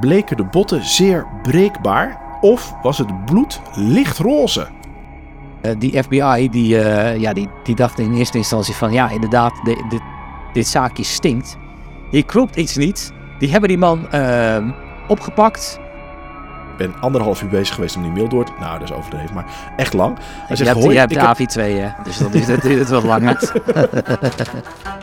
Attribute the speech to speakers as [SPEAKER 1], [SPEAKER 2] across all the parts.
[SPEAKER 1] bleken de botten zeer breekbaar of was het bloed lichtroze?
[SPEAKER 2] Eh, die FBI die, eh, ja, die, die dacht in eerste instantie van ja, inderdaad, de- dit- dit zaakje stinkt. Hier klopt iets niet. Die hebben die man ehm, opgepakt.
[SPEAKER 1] Ik ben anderhalf uur bezig geweest om die mail door te... Nou, dat is overdreven, maar echt lang. Hij
[SPEAKER 2] je
[SPEAKER 1] zegt,
[SPEAKER 2] hebt, je hebt de
[SPEAKER 1] heb-
[SPEAKER 2] AV2, hè? dus dat, is, dat duurt wat langer.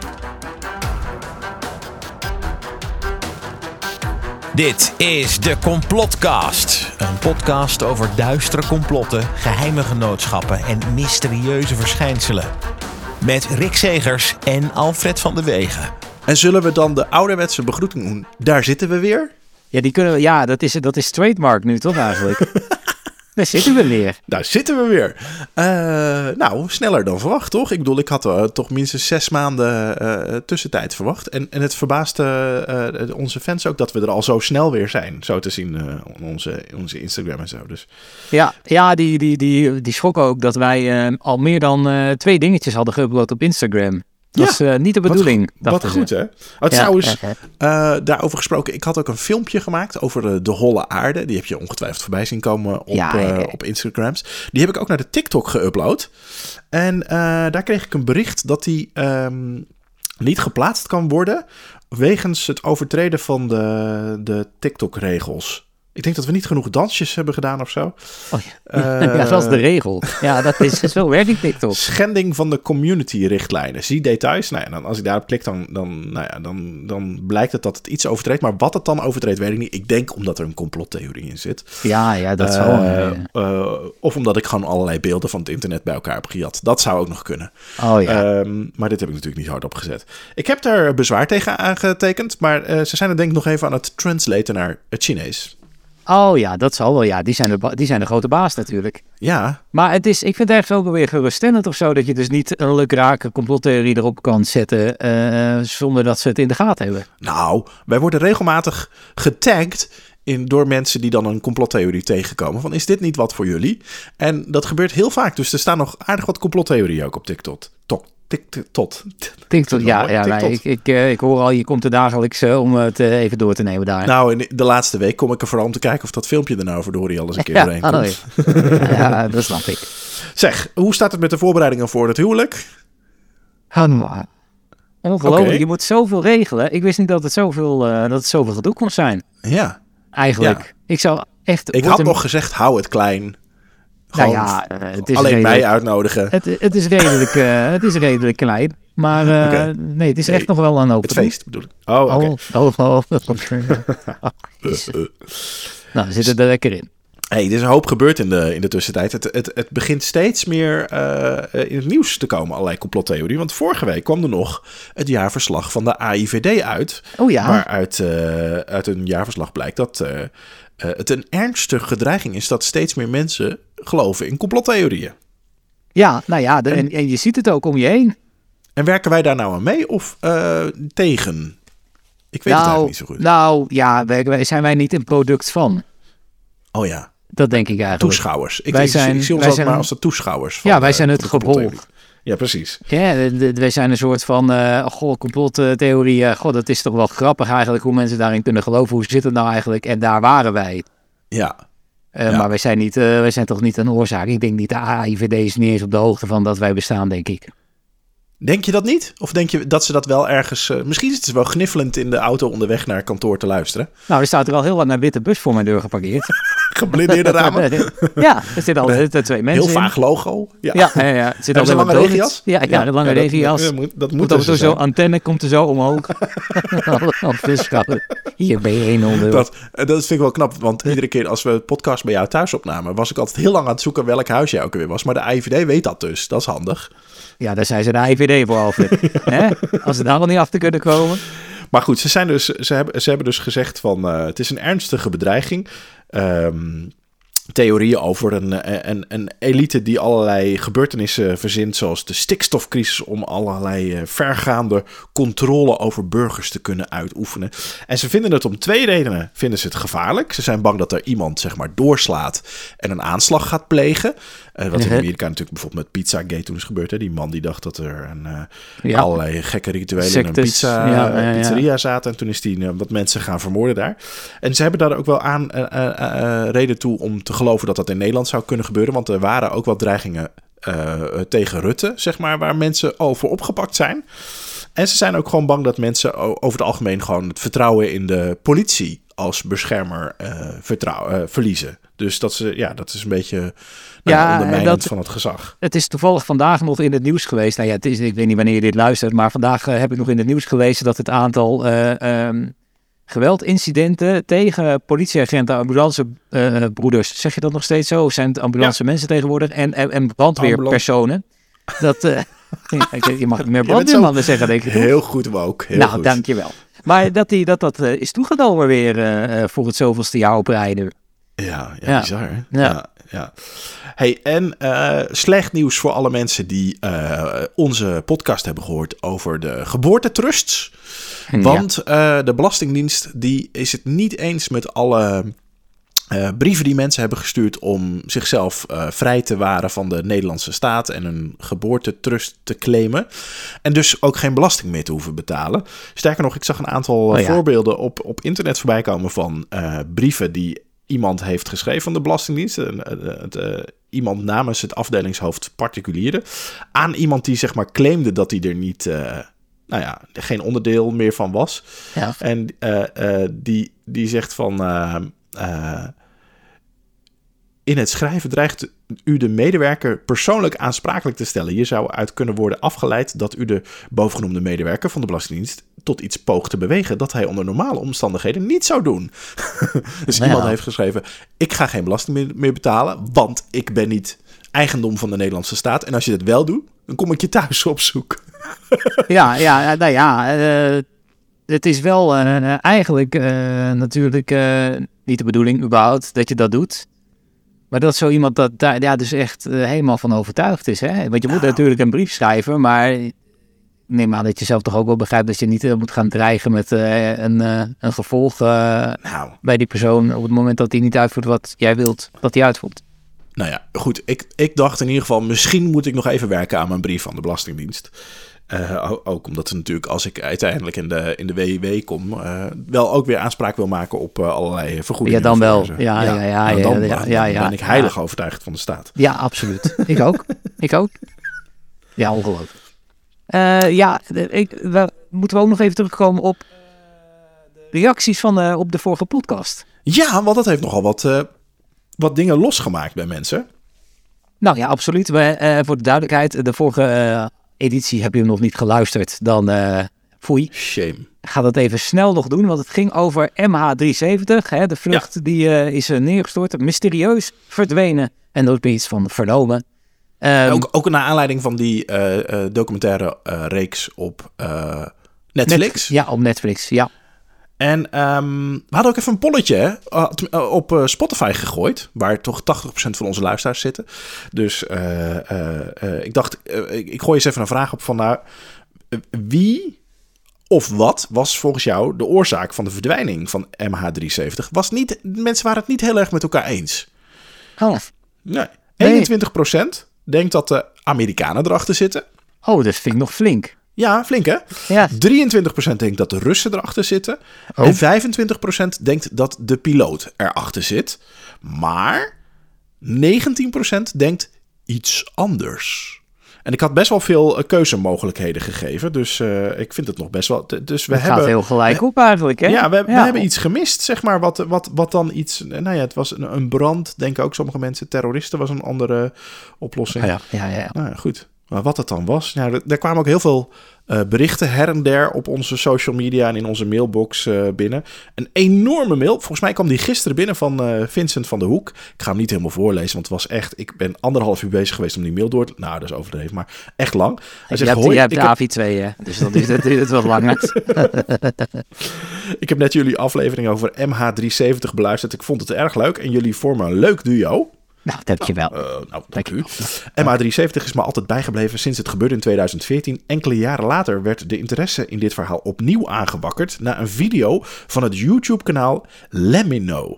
[SPEAKER 3] Dit is de Complotcast. Een podcast over duistere complotten, geheime genootschappen en mysterieuze verschijnselen. Met Rick Segers en Alfred van de Wegen.
[SPEAKER 1] En zullen we dan de ouderwetse begroeting doen? Daar zitten we weer.
[SPEAKER 2] Ja, die kunnen we, ja dat, is, dat is trademark nu toch eigenlijk? Daar zitten we weer.
[SPEAKER 1] Daar zitten we weer. Eh, nou, sneller dan verwacht, toch? Ik bedoel, ik had eh, toch minstens zes maanden eh, tussentijd verwacht. En, en het verbaasde onze fans ook dat we er al zo snel weer zijn. Zo te zien op onze, onze Instagram en zo. Dus
[SPEAKER 2] Ja, ja die, die, die, die schrokken ook dat wij al meer dan twee dingetjes hadden geüpload op Instagram. Dat
[SPEAKER 1] Ja,
[SPEAKER 2] is eh, niet de
[SPEAKER 1] wat
[SPEAKER 2] bedoeling.
[SPEAKER 1] Wat
[SPEAKER 2] ze.
[SPEAKER 1] goed, hè? Oh,
[SPEAKER 2] Ja,
[SPEAKER 1] trouwens, eh, daarover gesproken. Ik had ook een filmpje gemaakt over de, de holle aarde. Die heb je ongetwijfeld voorbij zien komen op,
[SPEAKER 2] Ja,
[SPEAKER 1] eh, op Instagrams. Die heb ik ook naar de TikTok geüpload. En eh, daar kreeg ik een bericht dat die ehm, niet geplaatst kan worden... wegens het overtreden van de, de TikTok-regels. Ik denk dat we niet genoeg dansjes hebben gedaan of zo.
[SPEAKER 2] Oh, ja.
[SPEAKER 1] Eh,
[SPEAKER 2] ja, dat is de regel. Ja, dat is zo werkt die TikTok.
[SPEAKER 1] Schending van de community-richtlijnen. Zie details. Nou ja, dan, als ik daarop klik, dan, dan, nou ja, dan, dan blijkt het dat het iets overtreedt. Maar wat het dan overtreedt, weet ik niet. Ik denk omdat er een complottheorie in zit.
[SPEAKER 2] Ja, ja, dat
[SPEAKER 1] Eh,
[SPEAKER 2] zal. eh,
[SPEAKER 1] eh, of omdat ik gewoon allerlei beelden van het internet bij elkaar heb gejat. Dat zou ook nog kunnen.
[SPEAKER 2] oh ja.
[SPEAKER 1] Ehm, maar dit heb ik natuurlijk niet hardop gezet. Ik heb daar bezwaar tegen aangetekend. Maar ze zijn er denk ik nog even aan het translaten naar het Chinees.
[SPEAKER 2] Oh ja, dat zal wel. Ja, die zijn, de, die zijn de grote baas natuurlijk.
[SPEAKER 1] Ja,
[SPEAKER 2] Maar het is, ik vind het ergens ook wel weer geruststellend of zo. Dat je dus niet een lukrake complottheorie erop kan zetten. eh, zonder dat ze het in de gaten hebben.
[SPEAKER 1] Nou, wij worden regelmatig getagd in, door mensen die dan een complottheorie tegenkomen. Van is dit niet wat voor jullie? En dat gebeurt heel vaak. Dus er staan nog aardig wat complottheorieën ook op TikTok. Tok, tik, tik, tot.
[SPEAKER 2] TikTok, ja, ja
[SPEAKER 1] TikTok.
[SPEAKER 2] nee, ik, ik, eh, ik hoor al, je komt er dagelijks eh, om het eh, even door te nemen daar.
[SPEAKER 1] Nou, in de laatste week kom ik er vooral om te kijken of dat filmpje er nou verdorie alles een keer
[SPEAKER 2] ja,
[SPEAKER 1] doorheen komt.
[SPEAKER 2] nee. ja, dat snap ik.
[SPEAKER 1] Zeg, hoe staat het met de voorbereidingen voor het huwelijk?
[SPEAKER 2] Nu maar. Ongelooflijk, je moet zoveel regelen. Ik wist niet dat het zoveel, dat het zoveel gedoe kon zijn.
[SPEAKER 1] Ja,
[SPEAKER 2] Eigenlijk.
[SPEAKER 1] Ja.
[SPEAKER 2] Ik zou echt...
[SPEAKER 1] ik had nog gezegd, hou het klein.
[SPEAKER 2] Nou ja, eh, het is
[SPEAKER 1] alleen
[SPEAKER 2] redelijk,
[SPEAKER 1] mij uitnodigen.
[SPEAKER 2] Het, het, is redelijk, eh, het is redelijk klein. Maar eh, nee, het is
[SPEAKER 1] Nee,
[SPEAKER 2] echt nog wel een open.
[SPEAKER 1] Het feest bedoel ik. Oh, oké.
[SPEAKER 2] Oh, oh, oh. Oh, nou, we zitten er lekker in.
[SPEAKER 1] Hey, er is een hoop gebeurd in de, in de tussentijd. Het, het, het begint steeds meer in het nieuws te komen, allerlei complottheorieën. Want vorige week kwam er nog het jaarverslag van de AIVD uit.
[SPEAKER 2] Oh ja.
[SPEAKER 1] Waaruit eh, uit een jaarverslag blijkt dat eh, het een ernstige bedreiging is dat steeds meer mensen geloven in complottheorieën.
[SPEAKER 2] Ja, nou ja, de- en, en je ziet het ook om je heen.
[SPEAKER 1] En werken wij daar nou aan mee of eh, tegen? Ik weet het
[SPEAKER 2] nou,
[SPEAKER 1] eigenlijk niet zo goed.
[SPEAKER 2] nou ja, wij, wij- zijn wij niet een product van?
[SPEAKER 1] oh ja,
[SPEAKER 2] Dat denk ik eigenlijk.
[SPEAKER 1] toeschouwers. Ik,
[SPEAKER 2] Wij zijn-
[SPEAKER 1] ik zie ons
[SPEAKER 2] wij
[SPEAKER 1] ook
[SPEAKER 2] zijn-
[SPEAKER 1] maar als de toeschouwers. Van,
[SPEAKER 2] Ja, wij
[SPEAKER 1] eh,
[SPEAKER 2] zijn het gevolg.
[SPEAKER 1] Ja, precies.
[SPEAKER 2] Ja, wij zijn een soort van, eh goh, complottheorie. goh, dat is toch wel grappig eigenlijk hoe mensen daarin kunnen geloven. Hoe zit het nou eigenlijk? En daar waren wij.
[SPEAKER 1] Ja,
[SPEAKER 2] Eh,
[SPEAKER 1] Ja.
[SPEAKER 2] Maar wij zijn, niet, wij zijn toch niet een oorzaak. Ik denk niet, de AIVD is niet eens op de hoogte van dat wij bestaan, denk ik.
[SPEAKER 1] Denk je dat niet? Of denk je dat ze dat wel ergens... eh, misschien is het wel gniffelend in de auto onderweg naar kantoor te luisteren.
[SPEAKER 2] Nou, er staat er al heel lang een witte bus voor mijn deur geparkeerd.
[SPEAKER 1] Geblindeerde ramen.
[SPEAKER 2] ja, er zitten al twee mensen
[SPEAKER 1] Heel
[SPEAKER 2] in.
[SPEAKER 1] vaag logo. Ja.
[SPEAKER 2] Ja, ja, ja. Er zit
[SPEAKER 1] ze
[SPEAKER 2] al
[SPEAKER 1] een lange regenjas?
[SPEAKER 2] Ja, ja, de lange regenjas.
[SPEAKER 1] Dat, moet, dat
[SPEAKER 2] Moet
[SPEAKER 1] dus
[SPEAKER 2] zo, antenne komt er zo omhoog. Hier ben je 100 euro.
[SPEAKER 1] Dat, eh, dat vind ik wel knap, want iedere keer als we het podcast bij jou thuis opnamen, was ik altijd heel lang aan het zoeken welk huis jij ook weer was. Maar de IVD weet dat dus, dat is handig.
[SPEAKER 2] Ja, daar zijn ze de IVD voor, Alfred. Hè? Als ze daar al niet af te kunnen komen.
[SPEAKER 1] Maar goed, ze, zijn dus, ze, hebben, ze hebben dus gezegd van eh, het is een ernstige bedreiging. Ehm, theorieën over een, eh, een, een elite die allerlei gebeurtenissen verzint, zoals de stikstofcrisis, om allerlei eh, vergaande controle over burgers te kunnen uitoefenen. En ze vinden het om twee redenen vinden ze het gevaarlijk. Ze zijn bang dat er iemand zeg maar doorslaat en een aanslag gaat plegen. Eh, wat in. Amerika natuurlijk bijvoorbeeld met Pizzagate toen is gebeurd. Hè? Die man die dacht dat er een, eh,
[SPEAKER 2] Ja.
[SPEAKER 1] allerlei gekke rituelen in een pizza,
[SPEAKER 2] ja,
[SPEAKER 1] pizzeria zaten. En toen is die eh, wat mensen gaan vermoorden daar. En ze hebben daar ook wel aan reden toe om te geloven dat dat in Nederland zou kunnen gebeuren. Want er waren ook wel dreigingen tegen Rutte, zeg maar, waar mensen over opgepakt zijn. En ze zijn ook gewoon bang dat mensen over het algemeen gewoon het vertrouwen in de politie als beschermer vertrouw- eh, verliezen. Dus dat, ze, ja, dat is een beetje
[SPEAKER 2] Ja,
[SPEAKER 1] ondermijnend
[SPEAKER 2] dat-
[SPEAKER 1] van het gezag.
[SPEAKER 2] Het is toevallig vandaag nog in het nieuws geweest. Nou ja, het is, ik weet niet wanneer je dit luistert, maar vandaag eh, heb ik nog in het nieuws gelezen dat het aantal eh, ehm, geweldincidenten tegen politieagenten, ambulancebroeders, zeg je dat nog steeds zo? Zijn het ambulance mensen tegenwoordig en, en, en brandweerpersonen? Dat, eh, je mag meer brandweermannen zeggen, denk ik.
[SPEAKER 1] Heel goed ook. Heel
[SPEAKER 2] nou,
[SPEAKER 1] goed.
[SPEAKER 2] dankjewel. Maar dat die, dat, dat eh, is toegenomen weer eh, eh, voor het zoveelste jaar op rijden.
[SPEAKER 1] Ja, ja,
[SPEAKER 2] Ja.
[SPEAKER 1] bizar. hè?
[SPEAKER 2] Ja.
[SPEAKER 1] Ja. Ja, Hey, en eh, slecht nieuws voor alle mensen die eh, onze podcast hebben gehoord over de geboortetrusts. Want eh, de Belastingdienst die is het niet eens met alle brieven die mensen hebben gestuurd om zichzelf vrij te waren van de Nederlandse staat en een geboortetrust te claimen. En dus ook geen belasting meer te hoeven betalen. Sterker nog, ik zag een aantal
[SPEAKER 2] Oh ja.
[SPEAKER 1] voorbeelden op, op internet voorbij komen van brieven die iemand heeft geschreven van de Belastingdienst. Eh, eh, het, eh, iemand namens het afdelingshoofd particulieren. Aan iemand die zeg maar claimde dat hij er niet. nou ja, geen onderdeel meer van was.
[SPEAKER 2] Ja.
[SPEAKER 1] En die, die zegt van. in het schrijven dreigt u de medewerker persoonlijk aansprakelijk te stellen. Hier zou uit kunnen worden afgeleid dat u de bovengenoemde medewerker van de Belastingdienst tot iets poogt te bewegen dat hij onder normale omstandigheden niet zou doen. dus
[SPEAKER 2] Nou ja.
[SPEAKER 1] iemand heeft geschreven: Ik ga geen belasting meer, betalen, want ik ben niet eigendom van de Nederlandse staat. En als je dat wel doet, dan kom ik je thuis op zoek.
[SPEAKER 2] Ja, ja, nou ja, eh, het is wel eh, eigenlijk eh, natuurlijk niet de bedoeling überhaupt dat je dat doet. Maar dat zo iemand dat daar ja, dus echt helemaal van overtuigd is. Hè? Want je moet
[SPEAKER 1] Nou.
[SPEAKER 2] natuurlijk een brief schrijven, maar neem aan dat je zelf toch ook wel begrijpt dat je niet eh, moet gaan dreigen met eh, een, eh, een gevolg
[SPEAKER 1] Nou,
[SPEAKER 2] bij die persoon op het moment dat hij niet uitvoert wat jij wilt dat hij uitvoert.
[SPEAKER 1] Nou ja, goed. Ik, ik dacht in ieder geval, misschien moet ik nog even werken aan mijn brief van de Belastingdienst. Ook omdat ze natuurlijk, als ik uiteindelijk in de, in de WIW kom, wel ook weer aanspraak wil maken op allerlei vergoedingen.
[SPEAKER 2] Ja, dan wel.
[SPEAKER 1] ze.
[SPEAKER 2] Ja, ja, ja,
[SPEAKER 1] nou,
[SPEAKER 2] ja,
[SPEAKER 1] dan,
[SPEAKER 2] ja, ja, ja,
[SPEAKER 1] ben ik
[SPEAKER 2] ja.
[SPEAKER 1] heilig overtuigd van de staat.
[SPEAKER 2] Ja, absoluut. ik ook. Ik ook. Ja, ongelooflijk. Eh, ja, ik, we, moeten we ook nog even terugkomen op reacties van eh, op de vorige podcast.
[SPEAKER 1] Ja, want dat heeft nogal wat, eh, wat dingen losgemaakt bij mensen.
[SPEAKER 2] Nou ja, absoluut. We, eh, voor de duidelijkheid, de vorige eh, editie heb je hem nog niet geluisterd, dan eh foei.
[SPEAKER 1] Shame.
[SPEAKER 2] Ga dat even snel nog doen, want het ging over MH370. Hè, de vlucht die eh, is neergestort, mysterieus verdwenen en nooit meer iets van vernomen. Ehm,
[SPEAKER 1] ook, ook naar aanleiding van die eh, eh, documentaire eh, reeks op Netflix.
[SPEAKER 2] Net- ja, op Netflix, ja.
[SPEAKER 1] En ehm, we hadden ook even een polletje hè, op Spotify gegooid, waar toch 80% van onze luisteraars zitten. Dus ik dacht, ik, gooi eens even een vraag op van, nou, wie of wat was volgens jou de oorzaak van de verdwijning van MH370? Was niet, mensen waren het niet heel erg met elkaar eens.
[SPEAKER 2] Oh,
[SPEAKER 1] Nee.
[SPEAKER 2] Nee.
[SPEAKER 1] 21% denkt dat de Amerikanen erachter zitten.
[SPEAKER 2] oh dat vind ik nog flink.
[SPEAKER 1] Ja, flink hè?
[SPEAKER 2] Ja,
[SPEAKER 1] 23% denkt dat de Russen erachter zitten.
[SPEAKER 2] Oh.
[SPEAKER 1] En 25% denkt dat de piloot erachter zit. Maar 19% denkt iets anders. En ik had best wel veel eh, keuzemogelijkheden gegeven. Dus eh, ik vind het nog best wel. Dus we
[SPEAKER 2] het
[SPEAKER 1] hebben.
[SPEAKER 2] gaat heel gelijk op eigenlijk, hè?
[SPEAKER 1] Ja, we, we hebben iets gemist, zeg maar. Wat, wat, wat dan iets. Nou ja, het was een, een brand, denken ook sommige mensen. Terroristen was een andere oplossing.
[SPEAKER 2] Ja, ja, ja. ja.
[SPEAKER 1] Nou ja, goed. Maar wat het dan was, nou, er, kwamen ook heel veel eh, berichten her en der op onze social media en in onze mailbox eh, binnen. Een enorme mail. Volgens mij kwam die gisteren binnen van eh, Vincent van de Hoek. Ik ga hem niet helemaal voorlezen, want het was echt... Ik ben anderhalf uur bezig geweest om die mail door te... Nou, dat is overdreven, maar echt lang. Hij
[SPEAKER 2] Je
[SPEAKER 1] zegt,
[SPEAKER 2] hebt,
[SPEAKER 1] hoi,
[SPEAKER 2] je hebt
[SPEAKER 1] ik,
[SPEAKER 2] de AV2, hè? Dus dat, is, dat duurt het wat langer.
[SPEAKER 1] ik heb net jullie aflevering over MH370 beluisterd. Ik vond het erg leuk en jullie vormen een leuk duo.
[SPEAKER 2] Nou, dat heb je wel.
[SPEAKER 1] Eh, nou, dank u. MH370 is me altijd bijgebleven sinds het gebeurde in 2014. Enkele jaren later werd de interesse in dit verhaal opnieuw aangewakkerd na een video van het YouTube-kanaal Lemino.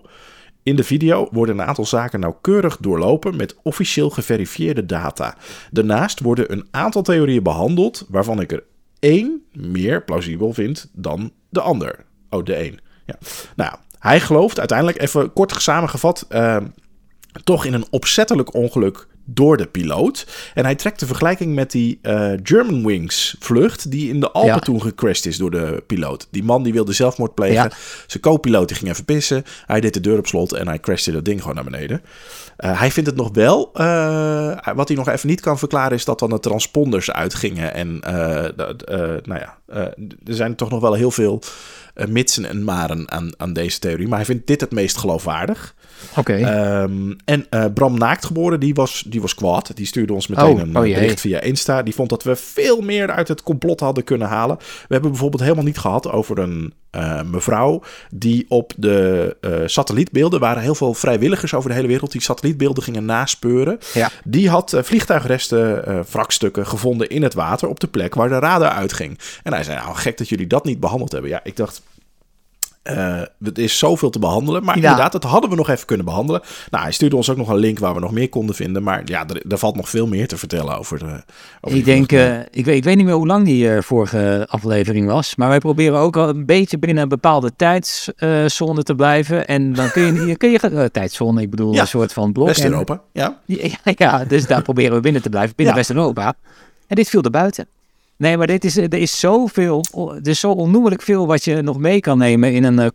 [SPEAKER 1] In de video worden een aantal zaken nauwkeurig doorlopen met officieel geverifieerde data. Daarnaast worden een aantal theorieën behandeld waarvan ik er één meer plausibel vind dan de ander. Oh, de één. Ja. Nou, hij gelooft uiteindelijk, even kort samengevat, eh, toch in een opzettelijk ongeluk door de piloot. En hij trekt de vergelijking met die uh, Germanwings vlucht die in de Alpen
[SPEAKER 2] Ja.
[SPEAKER 1] toen gecrashed is door de piloot. Die man die wilde zelfmoord plegen.
[SPEAKER 2] Ja.
[SPEAKER 1] Zijn co-piloot ging even pissen. Hij deed de deur op slot en hij crashte dat ding gewoon naar beneden. Eh, hij vindt het nog wel. eh, wat hij nog even niet kan verklaren is dat dan de transponders uitgingen. En eh, eh, nou ja, eh, er zijn toch nog wel heel veel eh, mitsen en maren aan, aan deze theorie. Maar hij vindt dit het meest geloofwaardig.
[SPEAKER 2] Oké.
[SPEAKER 1] Ehm, en eh, Bram Naaktgeboren, die was, die was kwaad. Die stuurde ons meteen
[SPEAKER 2] Oh,
[SPEAKER 1] een
[SPEAKER 2] oh
[SPEAKER 1] eh, bericht via Insta. Die vond dat we veel meer uit het complot hadden kunnen halen. We hebben bijvoorbeeld helemaal niet gehad over een eh, mevrouw die op de eh, satellietbeelden... waren heel veel vrijwilligers over de hele wereld... die satellietbeelden gingen naspeuren.
[SPEAKER 2] Ja.
[SPEAKER 1] Die had vliegtuigresten, wrakstukken gevonden in het water... op de plek waar de radar uitging. En hij zei, nou gek dat jullie dat niet behandeld hebben. Ja, ik dacht... eh, het is zoveel te behandelen. Maar
[SPEAKER 2] Ja.
[SPEAKER 1] inderdaad, dat hadden we nog even kunnen behandelen. Nou, hij stuurde ons ook nog een link waar we nog meer konden vinden. Maar ja, er, er valt nog veel meer te vertellen over de. Over die
[SPEAKER 2] Ik denk, eh, ik, weet, ik weet niet meer hoe lang die eh, vorige aflevering was. Maar wij proberen ook al een beetje binnen een bepaalde tijdszone te blijven. En dan kun je, kun je eh, tijdzone, ik bedoel
[SPEAKER 1] Ja.
[SPEAKER 2] een soort van blok.
[SPEAKER 1] West-Europa, ja.
[SPEAKER 2] Ja, ja, dus daar proberen we binnen te blijven, binnen. West-Europa. En dit viel er buiten. Nee, maar dit is, er is zoveel, er is zo onnoemelijk veel wat je nog mee kan nemen in een eh,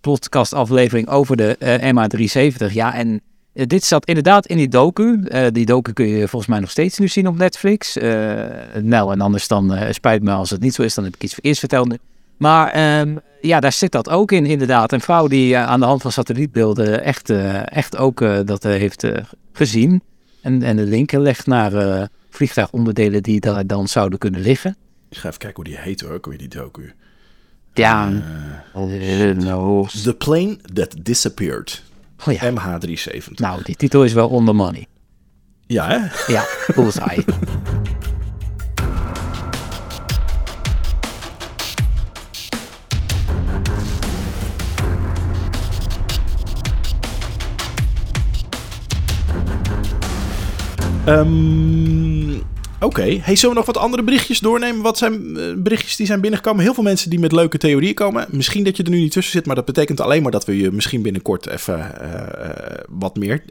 [SPEAKER 2] podcastaflevering over de eh, MH370. Ja, en eh, dit zat inderdaad in die docu. Eh, die docu kun je volgens mij nog steeds nu zien op Netflix. Eh, nou, en anders dan eh, spijt me als het niet zo is, dan heb ik iets eerst verteld. Maar ehm, ja, daar zit dat ook in, inderdaad. Een vrouw die eh, aan de hand van satellietbeelden echt, eh, echt ook eh, dat eh, heeft eh, gezien. En, en de linken legt naar eh, vliegtuigonderdelen die daar dan zouden kunnen liggen.
[SPEAKER 1] Ik ga even kijken hoe die heet hoor, ook weer die docu.
[SPEAKER 2] Ja, eh, nou,
[SPEAKER 1] The Plane That Disappeared.
[SPEAKER 2] oh ja.
[SPEAKER 1] MH370.
[SPEAKER 2] nou, die titel is wel on the money.
[SPEAKER 1] Ja, hè?
[SPEAKER 2] Ja, bullseye.
[SPEAKER 1] Ehm, Oké, hey, zullen we nog wat andere berichtjes doornemen? Wat zijn eh, berichtjes die zijn binnengekomen? Heel veel mensen die met leuke theorieën komen. Misschien dat je er nu niet tussen zit, maar dat betekent alleen maar dat we je misschien binnenkort even eh, eh, wat meer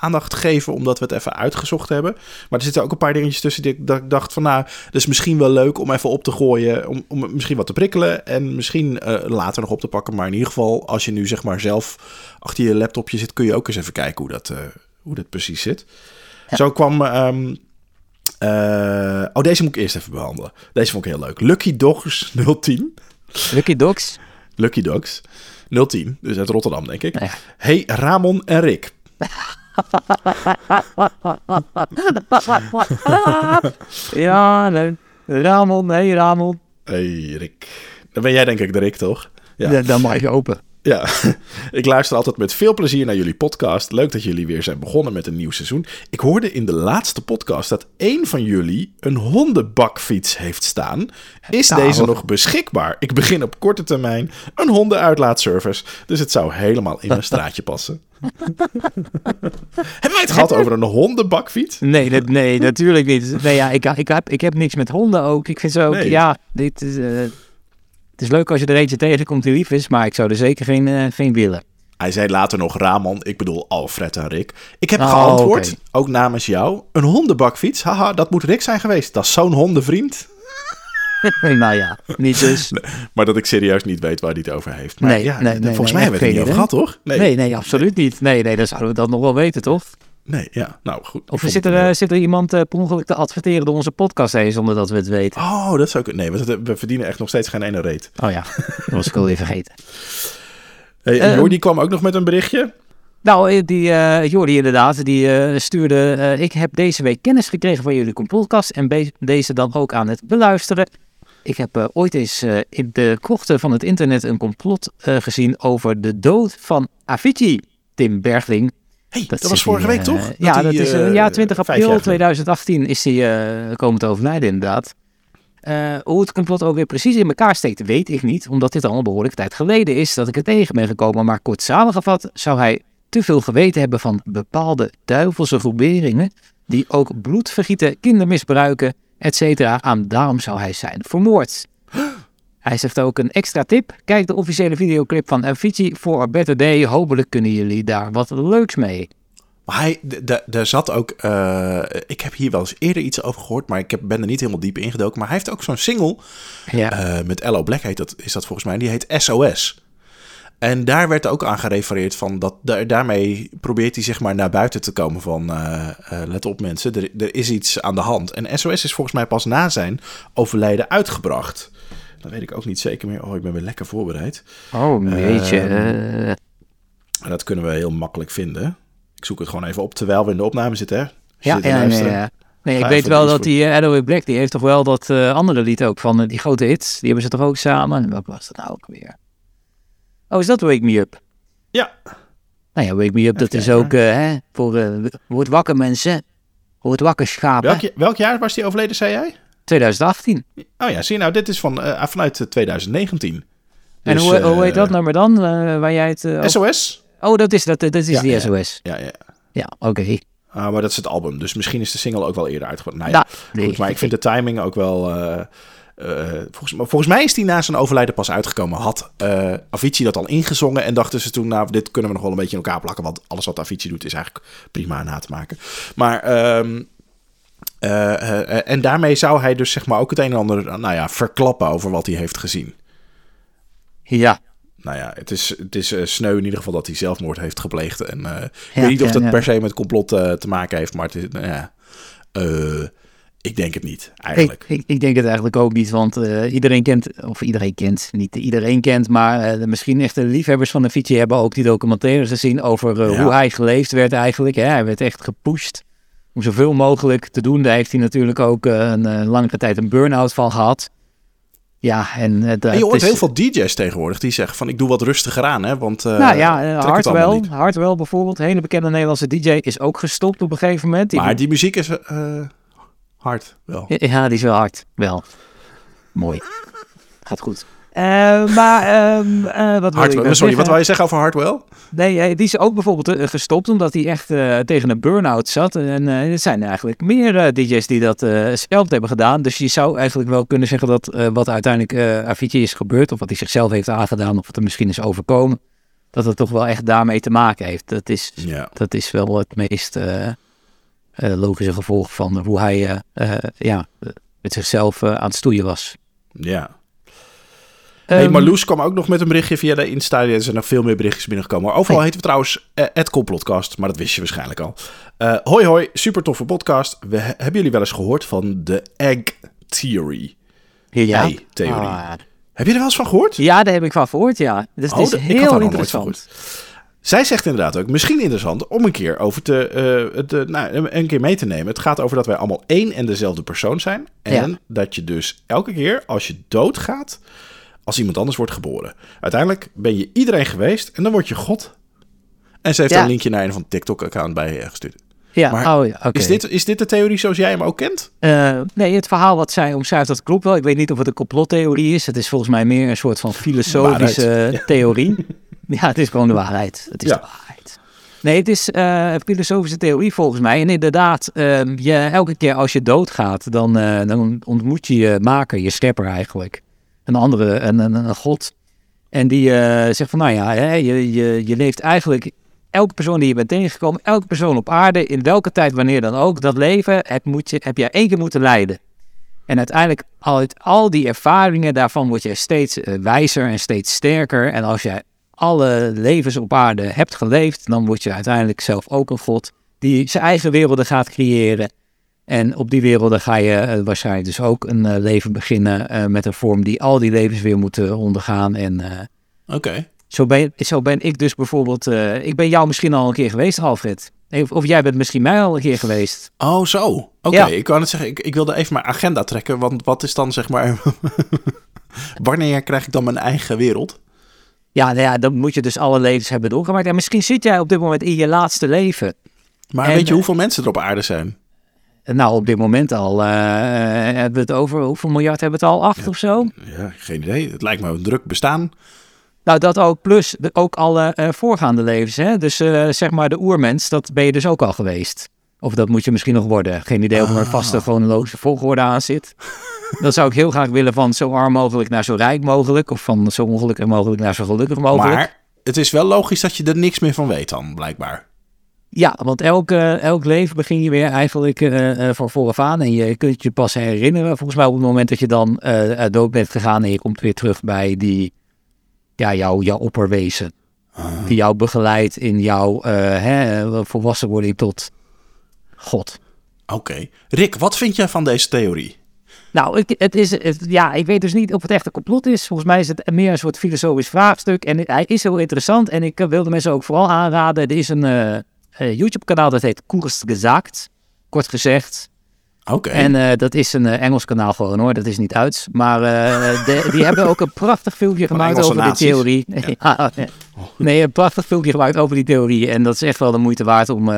[SPEAKER 1] aandacht geven, omdat we het even uitgezocht hebben. Maar er zitten ook een paar dingetjes tussen die ik, dacht van nou, dat is misschien wel leuk om even op te gooien, om, om misschien wat te prikkelen en misschien later nog op te pakken. Maar in ieder geval, als je nu zeg maar zelf achter je laptopje zit, kun je ook eens even kijken hoe dat, hoe dat precies zit. Zo kwam. ehm, eh, oh, deze moet ik eerst even behandelen. Deze vond ik heel leuk. Lucky Dogs 010.
[SPEAKER 2] Lucky Dogs.
[SPEAKER 1] Lucky Dogs 010. Dus uit Rotterdam, denk ik.
[SPEAKER 2] Ja.
[SPEAKER 1] Hey, Ramon en Rick.
[SPEAKER 2] Ja, nee. Ramon, nee, Ramon.
[SPEAKER 1] Hey, Rick. Dan ben jij denk ik de Rick, toch? Ja.
[SPEAKER 2] Ja. Dan mag je open.
[SPEAKER 1] Ja, ik luister altijd met veel plezier naar jullie podcast. Leuk dat jullie weer zijn begonnen met een nieuw seizoen. Ik hoorde in de laatste podcast dat één van jullie een hondenbakfiets heeft staan. Is
[SPEAKER 2] Nou.
[SPEAKER 1] deze nog beschikbaar? Ik begin op korte termijn een hondenuitlaatservice, dus het zou helemaal in mijn straatje passen. Hebben wij het gehad over een hondenbakfiets?
[SPEAKER 2] Nee, dat, nee, natuurlijk niet. Nee, ja, ik, ik, heb, ik heb niks met honden ook. Ik vind ze ook,
[SPEAKER 1] Nee.
[SPEAKER 2] ja, dit is, eh, het is leuk als je er eentje tegenkomt die lief is, maar ik zou er zeker geen, eh, geen willen.
[SPEAKER 1] Hij zei later nog Ramon, ik bedoel Alfred en Rick. Ik heb
[SPEAKER 2] Oh,
[SPEAKER 1] geantwoord, ook namens jou, een hondenbakfiets. Haha, dat moet Rick zijn geweest. Dat is zo'n hondenvriend.
[SPEAKER 2] nou ja, niet dus.
[SPEAKER 1] Maar dat ik serieus niet weet waar hij het over heeft. Maar
[SPEAKER 2] Nee,
[SPEAKER 1] ja,
[SPEAKER 2] nee, nee,
[SPEAKER 1] volgens mij hebben we het er niet over gehad, toch?
[SPEAKER 2] Nee, nee, absoluut niet. Nee, nee, dan zouden we dat nog wel weten, toch?
[SPEAKER 1] Nee, ja, nou goed.
[SPEAKER 2] Of zit er, eh, zit er iemand eh, per ongeluk te adverteren door onze podcast heen zonder dat we het weten?
[SPEAKER 1] Oh, dat zou ik... Nee, we, we verdienen echt nog steeds geen ene reet.
[SPEAKER 2] Oh ja, dat was ik alweer vergeten.
[SPEAKER 1] Hey, en
[SPEAKER 2] Ehm.
[SPEAKER 1] Jordi kwam ook nog met een berichtje.
[SPEAKER 2] Nou, eh, die eh Jordi inderdaad, die stuurde... ik heb deze week kennis gekregen van jullie podcast en deze dan ook aan het beluisteren. Ik heb ooit eens in de krochten van het internet een complot gezien over de dood van Avicii, Tim Bergling.
[SPEAKER 1] Hey, dat, was vorige
[SPEAKER 2] die,
[SPEAKER 1] week,
[SPEAKER 2] eh,
[SPEAKER 1] toch?
[SPEAKER 2] ja, dat is
[SPEAKER 1] eh,
[SPEAKER 2] eh, ja, 20
[SPEAKER 1] vijf jaar
[SPEAKER 2] april
[SPEAKER 1] geleden.
[SPEAKER 2] 2018 is hij eh, komen te overlijden inderdaad. Eh, hoe het complot ook weer precies in elkaar steekt, weet ik niet. Omdat dit al een behoorlijke tijd geleden is dat ik er tegen ben gekomen. Maar kort samengevat zou hij te veel geweten hebben van bepaalde duivelse groeperingen die ook bloed vergieten, kindermisbruiken, etc. En daarom zou hij zijn vermoord. Hij zegt ook een extra tip. Kijk de officiële videoclip van Avicii voor a Better Day. Hopelijk kunnen jullie daar wat leuks mee.
[SPEAKER 1] Maar hij, daar zat ook. eh, ik heb hier wel eens eerder iets over gehoord, maar ik heb, ben er niet helemaal diep ingedoken. Maar hij heeft ook zo'n single
[SPEAKER 2] Ja,
[SPEAKER 1] eh, met Ello Black heet dat, is dat volgens mij. Die heet SOS. En daar werd ook aan gerefereerd van dat da- daarmee probeert hij zeg maar naar buiten te komen van eh, let op mensen, er, er is iets aan de hand. En SOS is volgens mij pas na zijn overlijden uitgebracht. Dat weet ik ook niet zeker meer. Oh, ik ben weer lekker voorbereid.
[SPEAKER 2] oh jeetje.
[SPEAKER 1] Ehm,
[SPEAKER 2] eh,
[SPEAKER 1] dat kunnen we heel makkelijk vinden. Ik zoek het gewoon even op terwijl we in de opname zitten. Hè?
[SPEAKER 2] Ja,
[SPEAKER 1] zit
[SPEAKER 2] ja, nee, ja. nee, ik weet wel dat die uh, Adway Black, die heeft toch wel dat eh, andere lied ook van eh, die grote hits. Die hebben ze toch ook samen. En Welke was dat nou ook weer? Oh, is dat Wake Me Up?
[SPEAKER 1] Ja,
[SPEAKER 2] Nou ja, Wake Me Up, dat
[SPEAKER 1] Even
[SPEAKER 2] is
[SPEAKER 1] kijken,
[SPEAKER 2] ook eh, hè, voor eh, Word wakker mensen. Word wakker schapen.
[SPEAKER 1] welk, welk jaar was die overleden, zei jij?
[SPEAKER 2] 2018.
[SPEAKER 1] Oh ja, zie je nou, dit is van, eh, vanuit eh, 2019.
[SPEAKER 2] En
[SPEAKER 1] Dus,
[SPEAKER 2] hoe, hoe heet dat
[SPEAKER 1] eh,
[SPEAKER 2] nummer dan? eh, waar jij het... eh, over-
[SPEAKER 1] SOS?
[SPEAKER 2] Oh, dat is, dat, dat is
[SPEAKER 1] Ja,
[SPEAKER 2] die
[SPEAKER 1] ja.
[SPEAKER 2] SOS.
[SPEAKER 1] Ja, ja.
[SPEAKER 2] Ja, oké.
[SPEAKER 1] Ah, maar dat is het album, dus misschien is de single ook wel eerder uitgebracht. Nou ja,
[SPEAKER 2] nee.
[SPEAKER 1] goed, maar ik vind de timing ook wel... eh, eh, volgens, volgens mij is die na zijn overlijden pas uitgekomen. Had eh, Avicii dat al ingezongen en dachten ze toen... nou, dit kunnen we nog wel een beetje in elkaar plakken... want alles wat Avicii doet is eigenlijk prima na te maken. Maar... ehm, eh, eh, en daarmee zou hij dus zeg maar ook het een en ander nou ja, verklappen over wat hij heeft gezien.
[SPEAKER 2] Ja,
[SPEAKER 1] Nou ja, het is, het is eh, sneu in ieder geval dat hij zelfmoord heeft gepleegd. En eh, ik weet niet of dat
[SPEAKER 2] ja.
[SPEAKER 1] per se met complot eh, te maken heeft, maar het is, nou ja, eh, ik denk het niet, eigenlijk.
[SPEAKER 2] ik, ik denk het eigenlijk ook niet, want eh, iedereen kent, of iedereen kent, niet iedereen kent, maar eh, misschien echte liefhebbers van de fietsje hebben ook die documentaires gezien over eh, hoe hij geleefd werd eigenlijk. Hè. Hij werd echt gepusht om zoveel mogelijk te doen. Daar heeft hij natuurlijk ook eh, een eh, langere tijd een burn-out van gehad. Ja, en het,
[SPEAKER 1] En je hoort
[SPEAKER 2] is-
[SPEAKER 1] heel veel DJ's tegenwoordig die zeggen van ik doe wat rustiger aan, hè, want eh,
[SPEAKER 2] nou ja, uh,
[SPEAKER 1] niet.
[SPEAKER 2] Hartwell bijvoorbeeld, een hele bekende Nederlandse DJ, is ook gestopt op een gegeven moment. Die
[SPEAKER 1] Maar die muziek is eh, hard wel.
[SPEAKER 2] Ja, die is wel hard. Wel. Mooi. Gaat goed. Eh, maar, ehm, eh, wat wil
[SPEAKER 1] Hardwell,
[SPEAKER 2] nou
[SPEAKER 1] sorry, wat wou je zeggen over Hardwell?
[SPEAKER 2] Nee, eh, die is ook bijvoorbeeld gestopt omdat hij echt tegen een burn-out zat. En er zijn eigenlijk meer DJ's die dat zelf hebben gedaan. Dus je zou eigenlijk wel kunnen zeggen dat wat uiteindelijk Avicii is gebeurd, of wat hij zichzelf heeft aangedaan, of wat er misschien is overkomen, dat het toch wel echt daarmee te maken heeft. Dat is, dat is wel het meest logische gevolg van hoe hij ja, met zichzelf aan het stoeien was.
[SPEAKER 1] Ja. Hey,
[SPEAKER 2] Ehm,
[SPEAKER 1] Marloes kwam ook nog met een berichtje via de Insta. Er zijn nog veel meer berichtjes binnengekomen. Overal
[SPEAKER 2] Hey.
[SPEAKER 1] heten we trouwens eh, het Complotcast, maar dat wist je waarschijnlijk al. Eh, hoi hoi, super toffe podcast. We, hebben jullie wel eens gehoord van de Egg Theory?
[SPEAKER 2] ja.
[SPEAKER 1] ei-theorie.
[SPEAKER 2] Ah,
[SPEAKER 1] Heb je er wel eens van gehoord?
[SPEAKER 2] ja, daar heb ik van gehoord, ja. Dus het
[SPEAKER 1] Oh,
[SPEAKER 2] is heel interessant.
[SPEAKER 1] Zij zegt inderdaad ook, misschien interessant om een keer over te, eh, te nou, een keer mee te nemen. Het gaat over dat wij allemaal één en dezelfde persoon zijn. En
[SPEAKER 2] Ja.
[SPEAKER 1] dat je dus elke keer als je doodgaat, als iemand anders wordt geboren. Uiteindelijk ben je iedereen geweest en dan word je God. En ze heeft
[SPEAKER 2] Ja.
[SPEAKER 1] een linkje naar een van TikTok-account bij gestuurd.
[SPEAKER 2] Ja,
[SPEAKER 1] Maar
[SPEAKER 2] oh, ja.
[SPEAKER 1] Is, dit, is dit de theorie zoals jij hem ook kent?
[SPEAKER 2] Eh, nee, het verhaal wat zij omschrijft, dat klopt wel. Ik weet niet of het een complottheorie is. Het is volgens mij meer een soort van filosofische
[SPEAKER 1] Waarheid.
[SPEAKER 2] theorie. Ja, het is gewoon de waarheid. Het is
[SPEAKER 1] Ja.
[SPEAKER 2] de waarheid. Nee, het is eh, een filosofische theorie volgens mij. En inderdaad, ehm, je, elke keer als je doodgaat, dan, eh, dan ontmoet je je maker, je schepper eigenlijk. Een andere, een, een, god. En die eh, zegt van, nou ja, hè, je, je, je leeft eigenlijk... Elke persoon die je bent tegengekomen, elke persoon op aarde, in welke tijd, wanneer dan ook, dat leven heb, moet je, heb jij één keer moeten leiden. En uiteindelijk, uit al die ervaringen, daarvan word je steeds eh, wijzer en steeds sterker. En als jij alle levens op aarde hebt geleefd, dan word je uiteindelijk zelf ook een god die zijn eigen werelden gaat creëren. En op die werelden ga je eh, waarschijnlijk dus ook een eh, leven beginnen eh, met een vorm die al die levens weer moeten ondergaan. En
[SPEAKER 1] Oké.
[SPEAKER 2] zo, ben, zo ben ik dus bijvoorbeeld, ik ben jou misschien al een keer geweest, Alfred. Of, of jij bent misschien mij al een keer geweest.
[SPEAKER 1] Oh, zo. Oké,
[SPEAKER 2] Ja.
[SPEAKER 1] ik wou net zeggen, ik, ik wilde even mijn agenda trekken. Want wat is dan zeg maar... Wanneer krijg ik dan mijn eigen wereld?
[SPEAKER 2] Ja, nou ja, dan moet je dus alle levens hebben doorgemaakt. En misschien zit jij op dit moment in je laatste leven.
[SPEAKER 1] Maar
[SPEAKER 2] En,
[SPEAKER 1] weet je hoeveel mensen er op aarde zijn?
[SPEAKER 2] Nou, op dit moment al. eh, hebben we het over hoeveel miljard hebben we het al? Acht of zo?
[SPEAKER 1] Ja, geen idee. Het lijkt me een druk bestaan.
[SPEAKER 2] Nou, dat ook, plus de, ook alle eh, voorgaande levens. Hè? Dus eh, zeg maar de oermens, dat ben je dus ook al geweest. Of dat moet je misschien nog worden. Geen idee of er een vaste
[SPEAKER 1] Ah.
[SPEAKER 2] chronologische volgorde aan zit. Dan zou ik heel graag willen van zo arm mogelijk naar zo rijk mogelijk. Of van zo ongelukkig mogelijk naar zo gelukkig mogelijk.
[SPEAKER 1] Maar het is wel logisch dat je er niks meer van weet dan, blijkbaar.
[SPEAKER 2] Ja, want elk, elk leven begin je weer eigenlijk eh, eh, van vooraf aan. En je kunt je pas herinneren. Volgens mij op het moment dat je dan eh, dood bent gegaan en je komt weer terug bij die, ja, jouw, jouw opperwezen. Die jou begeleidt in jouw eh, hè, eh, volwassenwording tot God.
[SPEAKER 1] Oké. Rick, wat vind jij van deze theorie?
[SPEAKER 2] Nou, ik, het is, het, ja, ik weet dus niet of het echt een complot is. Volgens mij is het meer een soort filosofisch vraagstuk. En hij is heel interessant. En ik wilde mensen ook vooral aanraden. Er is een eh, YouTube-kanaal dat heet Koers Gezakt. Kort gezegd.
[SPEAKER 1] Oké.
[SPEAKER 2] En eh, dat is een eh, Engels kanaal gewoon hoor, dat is niet Duits. Maar de- die hebben ook een prachtig filmpje gemaakt
[SPEAKER 1] Engelse
[SPEAKER 2] over die theorie. Ja, nee. een prachtig filmpje gemaakt over die theorie. En dat is echt wel de moeite waard om,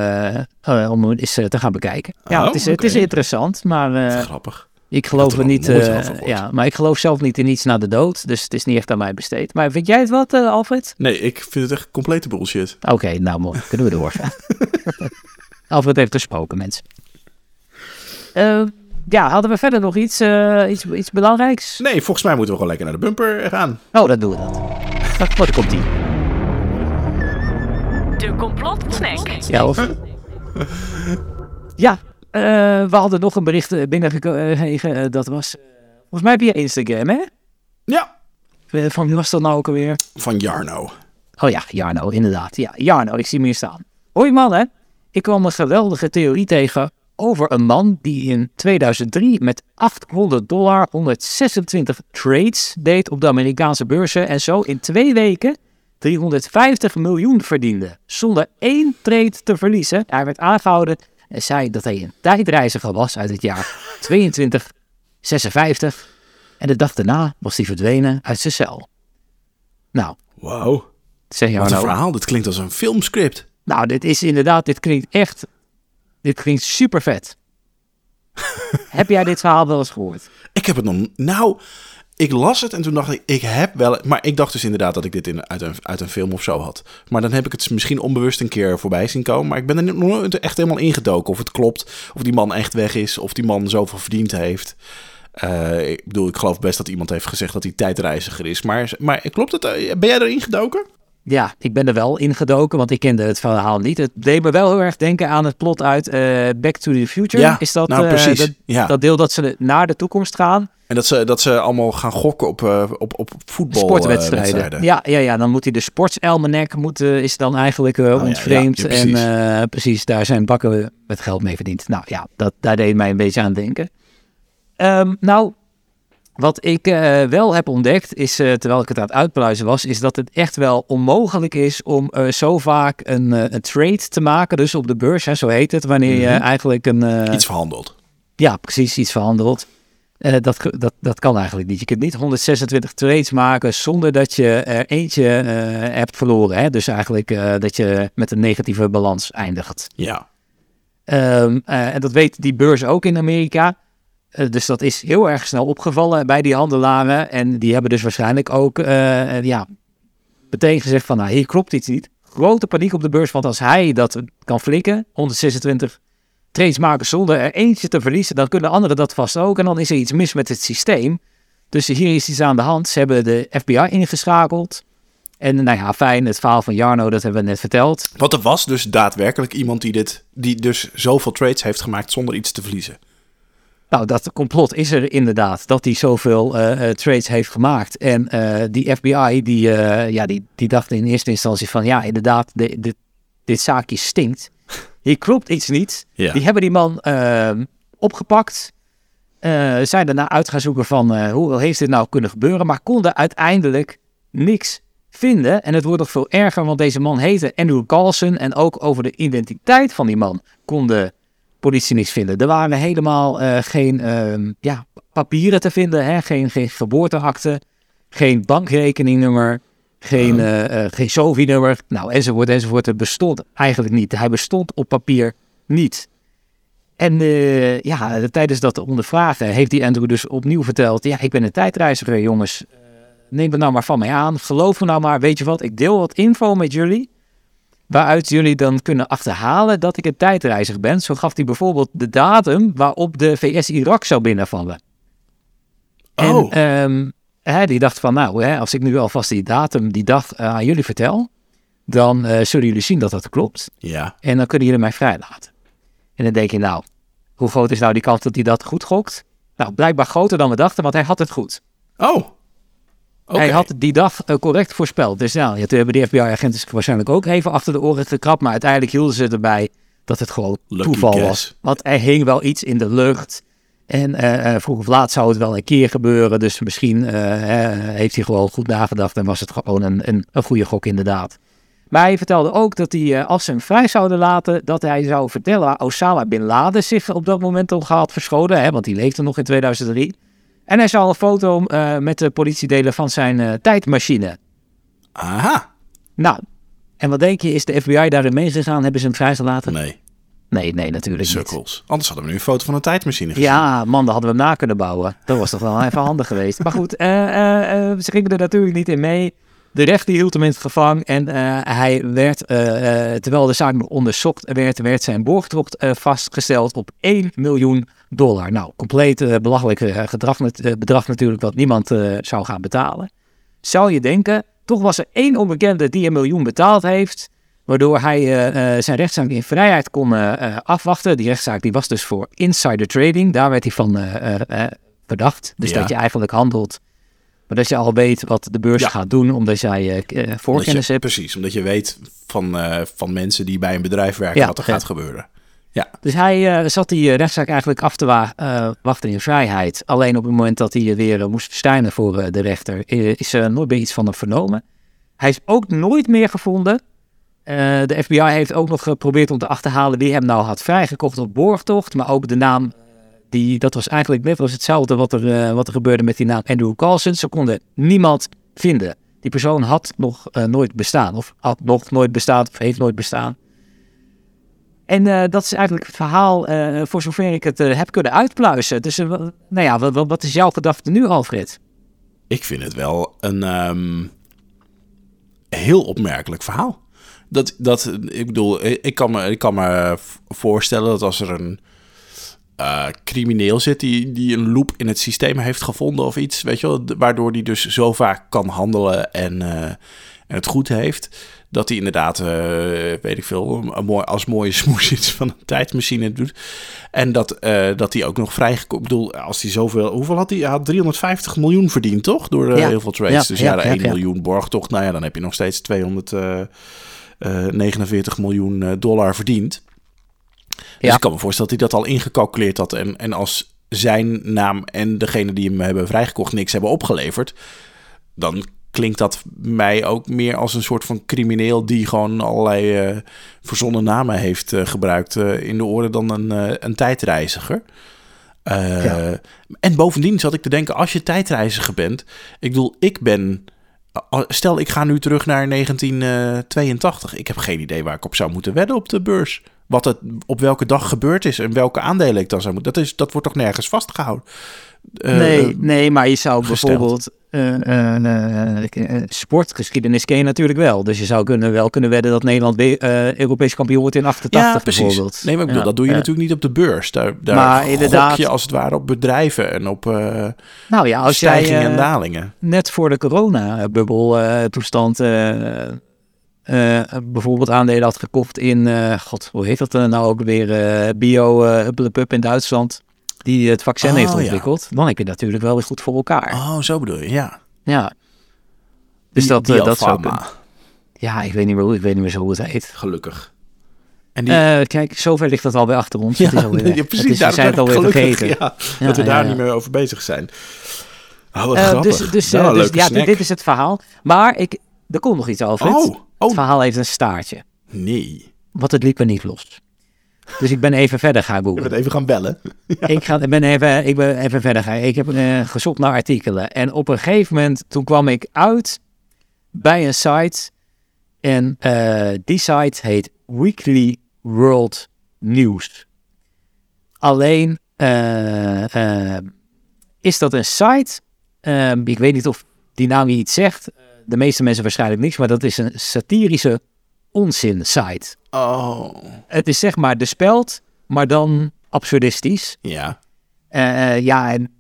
[SPEAKER 2] om eens te gaan bekijken. Ja,
[SPEAKER 1] Oh,
[SPEAKER 2] het, is, het is interessant, maar
[SPEAKER 1] Grappig.
[SPEAKER 2] Ik geloof
[SPEAKER 1] er
[SPEAKER 2] niet. eh, ja, maar ik geloof zelf niet in iets na de dood. Dus het is niet echt aan mij besteed. Maar vind jij het wat, eh, Alfred?
[SPEAKER 1] Nee, ik vind het echt complete bullshit.
[SPEAKER 2] Oké, nou mooi. Kunnen we door. Alfred heeft gesproken, mensen. Eh, ja, hadden we verder nog iets, eh, iets, iets belangrijks?
[SPEAKER 1] Nee, volgens mij moeten we gewoon lekker naar de bumper gaan.
[SPEAKER 2] Oh, dan doen we dat. Wat, komt die?
[SPEAKER 4] De complotsnack.
[SPEAKER 2] Ja, of? ja, we hadden nog een bericht eh, binnengekregen. eh, dat was, eh, volgens mij via Instagram, hè?
[SPEAKER 1] Ja.
[SPEAKER 2] Eh, Van wie was dat nou ook alweer?
[SPEAKER 1] Van Jarno.
[SPEAKER 2] Oh ja, Jarno, inderdaad. Ja, Jarno, ik zie hem hier staan. Hoi man, hè? Ik kwam een geweldige theorie tegen over een man die in 2003 met 800 dollar 126 trades deed op de Amerikaanse beurzen en zo in twee weken 350 miljoen verdiende. Zonder één trade te verliezen. Hij werd aangehouden en zei dat hij een tijdreiziger was uit het jaar 2256. En de dag daarna was hij verdwenen uit zijn cel. Nou,
[SPEAKER 1] Wow.
[SPEAKER 2] zeg
[SPEAKER 1] Wat
[SPEAKER 2] Jarno.
[SPEAKER 1] een verhaal. Dit klinkt als een filmscript.
[SPEAKER 2] Nou, dit is inderdaad, dit klinkt echt, dit klinkt super vet. Heb jij dit verhaal wel eens gehoord?
[SPEAKER 1] Ik heb het nog... Nou, ik las het en toen dacht ik, ik heb wel... Maar ik dacht dus inderdaad dat ik dit in, uit, een, uit een film of zo had. Maar dan heb ik het misschien onbewust een keer voorbij zien komen. Maar ik ben er nooit echt helemaal ingedoken. Of het klopt, of die man echt weg is, of die man zoveel verdiend heeft. Eh, ik bedoel, ik geloof best dat iemand heeft gezegd dat hij tijdreiziger is. Maar, maar klopt het? Eh, Ben jij erin gedoken?
[SPEAKER 2] Ja, ik ben er wel ingedoken, want ik kende het verhaal niet. Het deed me wel heel erg denken aan het plot uit eh, Back to the Future.
[SPEAKER 1] Ja,
[SPEAKER 2] is dat,
[SPEAKER 1] nou,
[SPEAKER 2] eh,
[SPEAKER 1] precies.
[SPEAKER 2] dat,
[SPEAKER 1] Ja.
[SPEAKER 2] dat deel dat ze naar de toekomst gaan?
[SPEAKER 1] En dat ze, dat ze allemaal gaan gokken op, eh, op, op voetbal.
[SPEAKER 2] Sportwedstrijden.
[SPEAKER 1] wedstrijden.
[SPEAKER 2] ja, ja, ja, dan moet hij de sportselmanek moet, is dan eigenlijk
[SPEAKER 1] ja,
[SPEAKER 2] ontvreemd.
[SPEAKER 1] ja,
[SPEAKER 2] en
[SPEAKER 1] precies.
[SPEAKER 2] precies, daar zijn bakken met geld mee verdiend. Nou ja, dat, daar deed mij een beetje aan denken. Ehm, nou, wat ik eh, wel heb ontdekt, is eh, terwijl ik het aan het uitpluizen was, is dat het echt wel onmogelijk is om eh, zo vaak een, een trade te maken. Dus op de beurs, hè, zo heet het, wanneer je
[SPEAKER 1] Mhm.
[SPEAKER 2] eigenlijk een.
[SPEAKER 1] Iets verhandeld.
[SPEAKER 2] ja, precies, iets verhandeld. Eh, dat, dat, dat kan eigenlijk niet. Je kunt niet 126 trades maken zonder dat je er eentje hebt verloren. Hè? Dus eigenlijk dat je met een negatieve balans eindigt.
[SPEAKER 1] Ja.
[SPEAKER 2] Ehm, eh, en dat weet die beurs ook in Amerika. Eh, dus dat is heel erg snel opgevallen bij die handelaren. En die hebben dus waarschijnlijk ook eh, eh, ja, meteen gezegd van... nou, hier klopt iets niet. Grote paniek op de beurs, want als hij dat kan flikken... 126 trades maken zonder er eentje te verliezen... dan kunnen anderen dat vast ook. En dan is er iets mis met het systeem. Dus hier is iets aan de hand. Ze hebben de FBI ingeschakeld. En nou ja, fijn, het verhaal van Jarno, dat hebben we net verteld.
[SPEAKER 1] Want er was dus daadwerkelijk iemand die, dit, die dus zoveel trades heeft gemaakt zonder iets te verliezen.
[SPEAKER 2] Nou, dat complot is er inderdaad, dat hij zoveel eh, eh, trades heeft gemaakt. En eh, die FBI, die, ja, die, die dacht in eerste instantie van, ja, inderdaad, de, de- dit zaakje stinkt. Hier klopt iets niet.
[SPEAKER 1] Ja.
[SPEAKER 2] Die hebben die man ehm, opgepakt. zijn daarna uit gaan zoeken van, hoe heeft dit nou kunnen gebeuren? Maar konden uiteindelijk niks vinden. En het wordt nog veel erger, want deze man heette Andrew Carlson. En ook over de identiteit van die man kon de politie niks vinden. Er waren helemaal eh, geen ehm, ja, papieren te vinden, hè? Geen, geen geboorteakte, geen bankrekeningnummer, geen, eh, geen SOVI-nummer, nou enzovoort enzovoort. Het bestond eigenlijk niet. Hij bestond op papier niet. En ja, tijdens dat ondervragen heeft die Andrew dus opnieuw verteld, ja, ik ben een tijdreiziger, jongens. Neem het nou maar van mij aan. Geloof me nou maar, weet je wat, ik deel wat info met jullie. Waaruit jullie dan kunnen achterhalen dat ik een tijdreiziger ben. Zo gaf hij bijvoorbeeld de datum waarop de VS Irak zou binnenvallen.
[SPEAKER 1] Oh.
[SPEAKER 2] En ehm, hij die dacht van, nou, hè, als ik nu alvast die datum, die dag eh, aan jullie vertel, dan eh, zullen jullie zien dat dat klopt.
[SPEAKER 1] Ja.
[SPEAKER 2] En dan kunnen jullie mij vrijlaten. En dan denk je, nou, hoe groot is nou die kans dat hij dat goed gokt? Nou, blijkbaar groter dan we dachten, want hij had het goed.
[SPEAKER 1] Oh.
[SPEAKER 2] Hij had die dag eh, correct voorspeld. Dus nou, ja, toen hebben de FBI-agenten zich waarschijnlijk ook even achter de oren gekrapt. Maar uiteindelijk hielden ze erbij dat het gewoon
[SPEAKER 1] Lucky
[SPEAKER 2] toeval
[SPEAKER 1] guess.
[SPEAKER 2] was. Want er hing wel iets in de lucht. En eh, eh, vroeg of laat zou het wel een keer gebeuren. Dus misschien heeft hij gewoon goed nagedacht en was het gewoon een, een, een goede gok inderdaad. Maar hij vertelde ook dat hij, als ze hem vrij zouden laten, dat hij zou vertellen waar Osama Bin Laden zich op dat moment om had verscholen. Hè, want die leefde nog in 2003. En hij zou een foto eh, met de politie delen van zijn eh, tijdmachine.
[SPEAKER 1] Aha.
[SPEAKER 2] Nou, en wat denk je, is de FBI daarin meegegaan? Hebben ze hem vrijgelaten?
[SPEAKER 1] Nee.
[SPEAKER 2] Nee, nee, natuurlijk niet.
[SPEAKER 1] Sukkels. Anders hadden we nu een foto van een tijdmachine gezien.
[SPEAKER 2] Ja, man, dan hadden we hem na kunnen bouwen. Dat was toch wel even handig geweest. Maar goed, eh, ze gingen er natuurlijk niet in mee. De rechter hield hem in het gevangen en hij werd, terwijl de zaak nog onderzocht werd, werd zijn borgtocht vastgesteld op 1 miljoen dollar. Nou, compleet eh, belachelijk eh, gedrag, eh, bedrag natuurlijk wat niemand zou gaan betalen. Zou je denken, toch was er één onbekende die een miljoen betaald heeft, waardoor hij zijn rechtszaak in vrijheid kon afwachten. Die rechtszaak die was dus voor insider trading, daar werd hij van verdacht. Dus
[SPEAKER 1] Ja.
[SPEAKER 2] dat je eigenlijk handelt, maar dat je al weet wat de beurs
[SPEAKER 1] Ja.
[SPEAKER 2] gaat doen, omdat jij eh, voorkennis
[SPEAKER 1] je,
[SPEAKER 2] hebt.
[SPEAKER 1] precies, omdat je weet van, van mensen die bij een bedrijf werken
[SPEAKER 2] Ja,
[SPEAKER 1] wat er
[SPEAKER 2] ja.
[SPEAKER 1] gaat gebeuren. Ja,
[SPEAKER 2] Dus hij eh, zat die eh, rechtszaak eigenlijk af te eh, wachten in vrijheid. Alleen op het moment dat hij weer moest verschijnen voor de rechter, is er nooit meer iets van hem vernomen. Hij is ook nooit meer gevonden. De FBI heeft ook nog geprobeerd om te achterhalen wie hem nou had vrijgekocht op borgtocht. Maar ook de naam, die, dat was eigenlijk net als hetzelfde wat er, wat er gebeurde met die naam Andrew Carlson. Ze konden niemand vinden. Die persoon had nog nooit bestaan. Of had nog nooit bestaan of heeft nooit bestaan. En eh, dat is eigenlijk het verhaal eh, voor zover ik het eh, heb kunnen uitpluizen. Dus nou ja, wat, wat- is jouw gedachte nu, Alfred?
[SPEAKER 1] ik vind het wel een ehm, heel opmerkelijk verhaal. Dat, dat, ik bedoel, ik kan me, ik kan me voorstellen dat als er een crimineel zit die, die een loop in het systeem heeft gevonden of iets, weet je wel, waardoor die dus zo vaak kan handelen en, en het goed heeft, dat hij inderdaad, eh, weet ik veel, een mooi, als mooie smoes iets van een tijdmachine doet. En dat, eh, dat hij ook nog vrijgekomen, ik bedoel, als hij zoveel, hoeveel had hij? Hij had 350 miljoen verdiend, toch? Door eh,
[SPEAKER 2] Ja.
[SPEAKER 1] heel veel trades.
[SPEAKER 2] Ja,
[SPEAKER 1] dus
[SPEAKER 2] ja,
[SPEAKER 1] ja, de
[SPEAKER 2] ja,
[SPEAKER 1] 1
[SPEAKER 2] ja.
[SPEAKER 1] miljoen borgtocht, nou ja, dan heb je nog steeds 249 miljoen dollar verdiend. Dus ik kan me voorstellen dat hij dat al ingecalculeerd had. En, en als zijn naam en degene die hem hebben vrijgekocht niks hebben opgeleverd, dan klinkt dat mij ook meer als een soort van crimineel die gewoon allerlei eh, verzonnen namen heeft eh, gebruikt eh, in de oren dan een, een tijdreiziger.
[SPEAKER 2] Ja.
[SPEAKER 1] En bovendien zat ik te denken, als je tijdreiziger bent, ik bedoel, ik ben. Stel, ik ga nu terug naar 1982. Ik heb geen idee waar ik op zou moeten wedden op de beurs. Wat het op welke dag gebeurd is en welke aandelen ik dan zou moeten. Dat, is, dat wordt toch nergens vastgehouden? Eh,
[SPEAKER 2] nee,
[SPEAKER 1] eh,
[SPEAKER 2] nee, maar je zou
[SPEAKER 1] gesteld.
[SPEAKER 2] bijvoorbeeld... eh, sportgeschiedenis ken je natuurlijk wel. Dus je zou kunnen, wel kunnen wedden dat Nederland Europees kampioen wordt in 88
[SPEAKER 1] ja, precies.
[SPEAKER 2] bijvoorbeeld.
[SPEAKER 1] Nee, maar ik bedoel, dat doe je natuurlijk niet op de beurs. Daar, daar
[SPEAKER 2] Maar inderdaad-
[SPEAKER 1] je als het ware op bedrijven en op
[SPEAKER 2] Nou ja, als jij
[SPEAKER 1] stijgingen en dalingen.
[SPEAKER 2] net voor de corona-bubbel toestand eh, bijvoorbeeld aandelen had gekocht in, eh, god, hoe heet dat nou ook weer, eh, Bio uh, in Duitsland, die het vaccin
[SPEAKER 1] Oh,
[SPEAKER 2] heeft
[SPEAKER 1] ja.
[SPEAKER 2] ontwikkeld, dan heb je natuurlijk wel weer goed voor elkaar.
[SPEAKER 1] Oh, zo bedoel je, ja.
[SPEAKER 2] Ja. Dus
[SPEAKER 1] Die-
[SPEAKER 2] dat,
[SPEAKER 1] die
[SPEAKER 2] eh, dat zou kunnen. Ja, ik weet niet meer hoe, ik weet niet meer zo hoe het heet.
[SPEAKER 1] Gelukkig. En die,
[SPEAKER 2] Eh, kijk, zover ligt dat alweer achter ons.
[SPEAKER 1] ja,
[SPEAKER 2] het is alweer,
[SPEAKER 1] ja,
[SPEAKER 2] het
[SPEAKER 1] precies.
[SPEAKER 2] is, we zijn het alweer vergeten.
[SPEAKER 1] Ja,
[SPEAKER 2] Ja,
[SPEAKER 1] dat we
[SPEAKER 2] ja,
[SPEAKER 1] daar
[SPEAKER 2] ja.
[SPEAKER 1] niet meer over bezig zijn. Oh, wat
[SPEAKER 2] Eh,
[SPEAKER 1] grappig.
[SPEAKER 2] dus dus,
[SPEAKER 1] een
[SPEAKER 2] dus
[SPEAKER 1] leuke
[SPEAKER 2] ja, dit is het verhaal. Maar ik, er komt nog iets over.
[SPEAKER 1] Oh,
[SPEAKER 2] Het
[SPEAKER 1] oh,
[SPEAKER 2] verhaal heeft een staartje.
[SPEAKER 1] nee.
[SPEAKER 2] Want het liep er niet los. Dus ik ben even verder gaan
[SPEAKER 1] Je
[SPEAKER 2] googlen.
[SPEAKER 1] bent even gaan bellen.
[SPEAKER 2] Ik, ga, ik, ben even, ik ben even verder gaan. Ik heb eh, gezocht naar artikelen. En op een gegeven moment, toen kwam ik uit bij een site. En eh, die site heet Weekly World News. Alleen eh, is dat een site. eh, ik weet niet of die naam je iets zegt, de meeste mensen waarschijnlijk niks, maar dat is een satirische onzin-site.
[SPEAKER 1] Oh.
[SPEAKER 2] Het is zeg maar de speld, maar dan absurdistisch.
[SPEAKER 1] Ja.
[SPEAKER 2] Eh, ja, en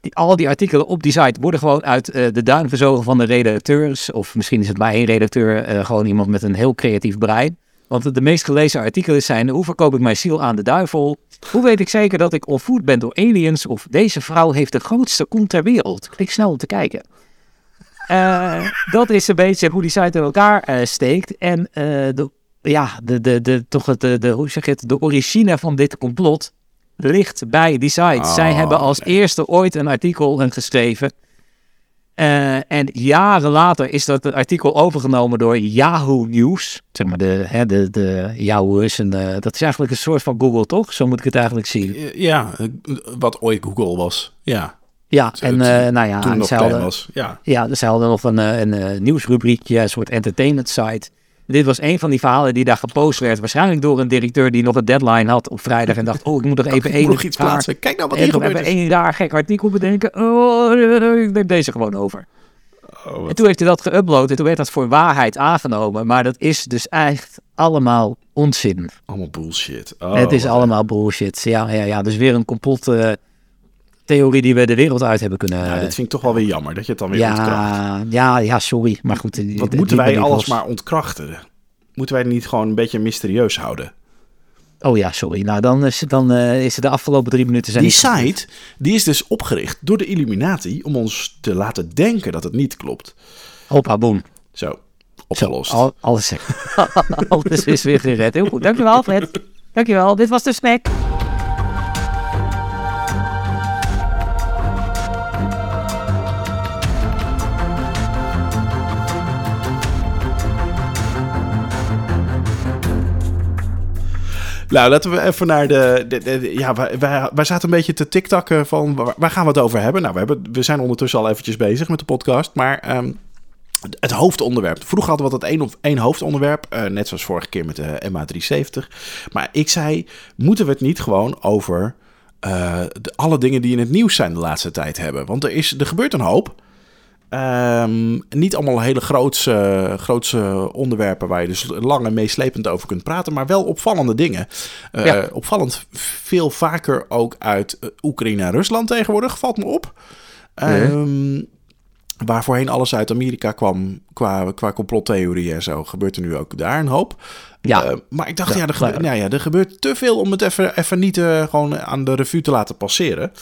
[SPEAKER 2] die, al die artikelen op die site worden gewoon uit eh, de duim gezogen van de redacteurs. Of misschien is het maar één redacteur, eh, gewoon iemand met een heel creatief brein. Want de meest gelezen artikelen zijn: hoe verkoop ik mijn ziel aan de duivel? Hoe weet ik zeker dat ik ontvoerd ben door aliens? Of deze vrouw heeft de grootste kont ter wereld? Klik snel om te kijken. Eh, dat is een beetje hoe die site in elkaar eh, steekt. En eh, de, ja, de, de, de, toch het, de, de, hoe zeg het, de origine van dit complot ligt bij die site.
[SPEAKER 1] Oh,
[SPEAKER 2] Zij hebben als eerste ooit een artikel geschreven. En jaren later is dat artikel overgenomen door Yahoo News. Zeg maar de, hè, de, de Yahoo is een, dat is eigenlijk een soort van Google, toch? Zo moet ik het eigenlijk zien.
[SPEAKER 1] Ja, wat ooit Google was. Ja.
[SPEAKER 2] Ja, en eh, nou ja,
[SPEAKER 1] Toen klein
[SPEAKER 2] hadden,
[SPEAKER 1] was. Ja.
[SPEAKER 2] ja, zij hadden nog een, eh, een, eh, nieuwsrubriekje, een soort entertainment site. Dit was een van die verhalen die daar gepost werd. Waarschijnlijk door een directeur die nog een deadline had op vrijdag. En dacht, oh, ik moet nog even één
[SPEAKER 1] iets plaatsen. Kijk nou wat hier gebeurt.
[SPEAKER 2] even één raar gek artikel bedenken. Oh, ik neem deze gewoon over.
[SPEAKER 1] Oh,
[SPEAKER 2] En toen heeft hij dat geüpload en toen werd dat voor waarheid aangenomen. Maar dat is dus echt allemaal onzin.
[SPEAKER 1] Allemaal bullshit. Oh,
[SPEAKER 2] het is allemaal bullshit. Ja, ja, ja. Dus weer een complot theorie die we de wereld uit hebben kunnen...
[SPEAKER 1] Ja, dit vind ik toch wel weer jammer dat je het dan weer ontkracht.
[SPEAKER 2] ja, ja, ja, sorry. Maar goed.
[SPEAKER 1] Wat
[SPEAKER 2] die-
[SPEAKER 1] moeten
[SPEAKER 2] die
[SPEAKER 1] wij alles maar ontkrachten? Moeten wij het niet gewoon een beetje mysterieus houden?
[SPEAKER 2] Oh ja, sorry. Nou, dan is, dan, eh, is de afgelopen drie minuten zijn
[SPEAKER 1] Die site die is dus opgericht door de Illuminati om ons te laten denken dat het niet klopt.
[SPEAKER 2] Hoppa, boom.
[SPEAKER 1] Zo,
[SPEAKER 2] Zo,
[SPEAKER 1] opgelost.
[SPEAKER 2] al, alles, alles is weer gered. Heel goed. Dankjewel, Alfred. Dankjewel. Dit was de snack.
[SPEAKER 1] Nou, laten we even naar de... de, ja, wij, wij, zaten een beetje te tiktakken van... Waar, gaan we het over hebben? Nou, we, hebben, we zijn ondertussen al eventjes bezig met de podcast. Maar ehm, het hoofdonderwerp. Vroeger hadden we altijd één, één hoofdonderwerp. eh, net zoals vorige keer met de MH370. Maar ik zei, moeten we het niet gewoon over... eh, de, alle dingen die in het nieuws zijn de laatste tijd hebben? Want er, is, er gebeurt een hoop. Ehm, niet allemaal hele grootse, grootse onderwerpen waar je dus lang en meeslepend over kunt praten, maar wel opvallende dingen. Eh,
[SPEAKER 2] Ja.
[SPEAKER 1] Opvallend veel vaker ook uit eh, Oekraïne en Rusland tegenwoordig, valt me op. Ehm, Waar voorheen alles uit Amerika kwam qua, qua complottheorieën en zo, gebeurt er nu ook daar een hoop.
[SPEAKER 2] Ja.
[SPEAKER 1] Eh, maar ik dacht,
[SPEAKER 2] Ja,
[SPEAKER 1] ja, er, gebeurt, nou ja, er gebeurt te veel om het even, even niet eh, gewoon aan de revue te laten passeren.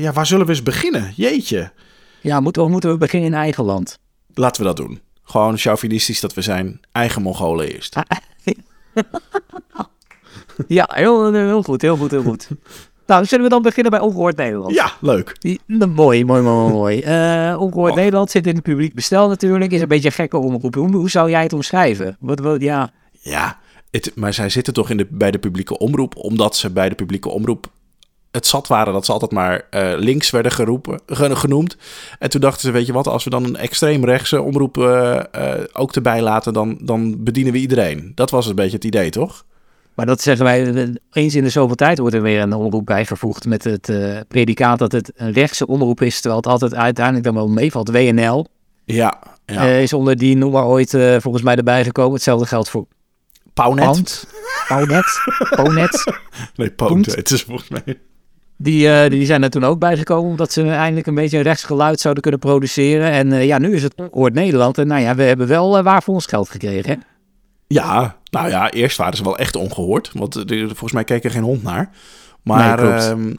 [SPEAKER 1] Ja, waar zullen we eens beginnen? Jeetje.
[SPEAKER 2] Ja, moeten we, moeten we beginnen in eigen land?
[SPEAKER 1] Laten we dat doen. Gewoon chauvinistisch dat we zijn. Eigen Mongolen eerst.
[SPEAKER 2] Ja, heel, heel goed, heel goed, heel goed. Nou, zullen we dan beginnen bij Ongehoord Nederland?
[SPEAKER 1] Ja, leuk.
[SPEAKER 2] Mooi, mooi, mooi, mooi. Eh Ongehoord
[SPEAKER 1] Oh.
[SPEAKER 2] Nederland zit in het publiek bestel natuurlijk. Is een beetje gekke omroep. Hoe, hoe zou jij het omschrijven? Wat, wat, ja,
[SPEAKER 1] Ja, het, maar zij zitten toch in de, bij de publieke omroep, omdat ze bij de publieke omroep het zat waren dat ze altijd maar eh, links werden geroepen, ge- genoemd. En toen dachten ze, weet je wat, als we dan een extreemrechtse omroep eh, ook erbij laten, dan, dan bedienen we iedereen. Dat was een beetje het idee, toch?
[SPEAKER 2] maar dat zeggen wij, eens in de zoveel tijd wordt er weer een omroep bijgevoegd met het predicaat dat het een rechtse omroep is, terwijl het altijd uiteindelijk dan wel meevalt. WNL
[SPEAKER 1] Ja, ja.
[SPEAKER 2] is onder die noemer ooit volgens mij erbij gekomen. Hetzelfde geldt voor
[SPEAKER 1] Pauwnet?
[SPEAKER 2] Pand, Pauwnet, Pauwnet.
[SPEAKER 1] Nee, Pauwnet. Het is volgens mij...
[SPEAKER 2] Die, eh, die zijn er toen ook bijgekomen, omdat ze eindelijk een beetje een rechtsgeluid zouden kunnen produceren. En eh, ja, nu is het Hoort Nederland. En nou ja, we hebben wel eh, waar voor ons geld gekregen. Hè?
[SPEAKER 1] Ja, nou ja, eerst waren ze wel echt ongehoord. Want volgens mij keek er geen hond naar. Maar
[SPEAKER 2] Nee,
[SPEAKER 1] ehm,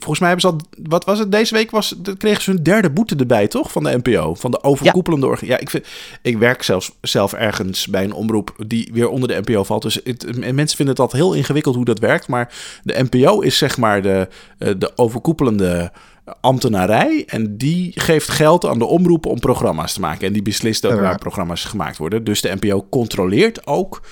[SPEAKER 1] volgens mij hebben ze al... Wat was het? Deze week was, kregen ze hun derde boete erbij, toch? Van de NPO. Van de overkoepelende organisatie. Ja, ik, vind, ik werk zelfs zelf ergens bij een omroep die weer onder de NPO valt. Dus het, en mensen vinden het altijd heel ingewikkeld hoe dat werkt. Maar de NPO is zeg maar de, eh, de overkoepelende ambtenarij. En die geeft geld aan de omroepen om programma's te maken. En die beslist ook
[SPEAKER 2] Ja.
[SPEAKER 1] waar programma's gemaakt worden. Dus de NPO controleert ook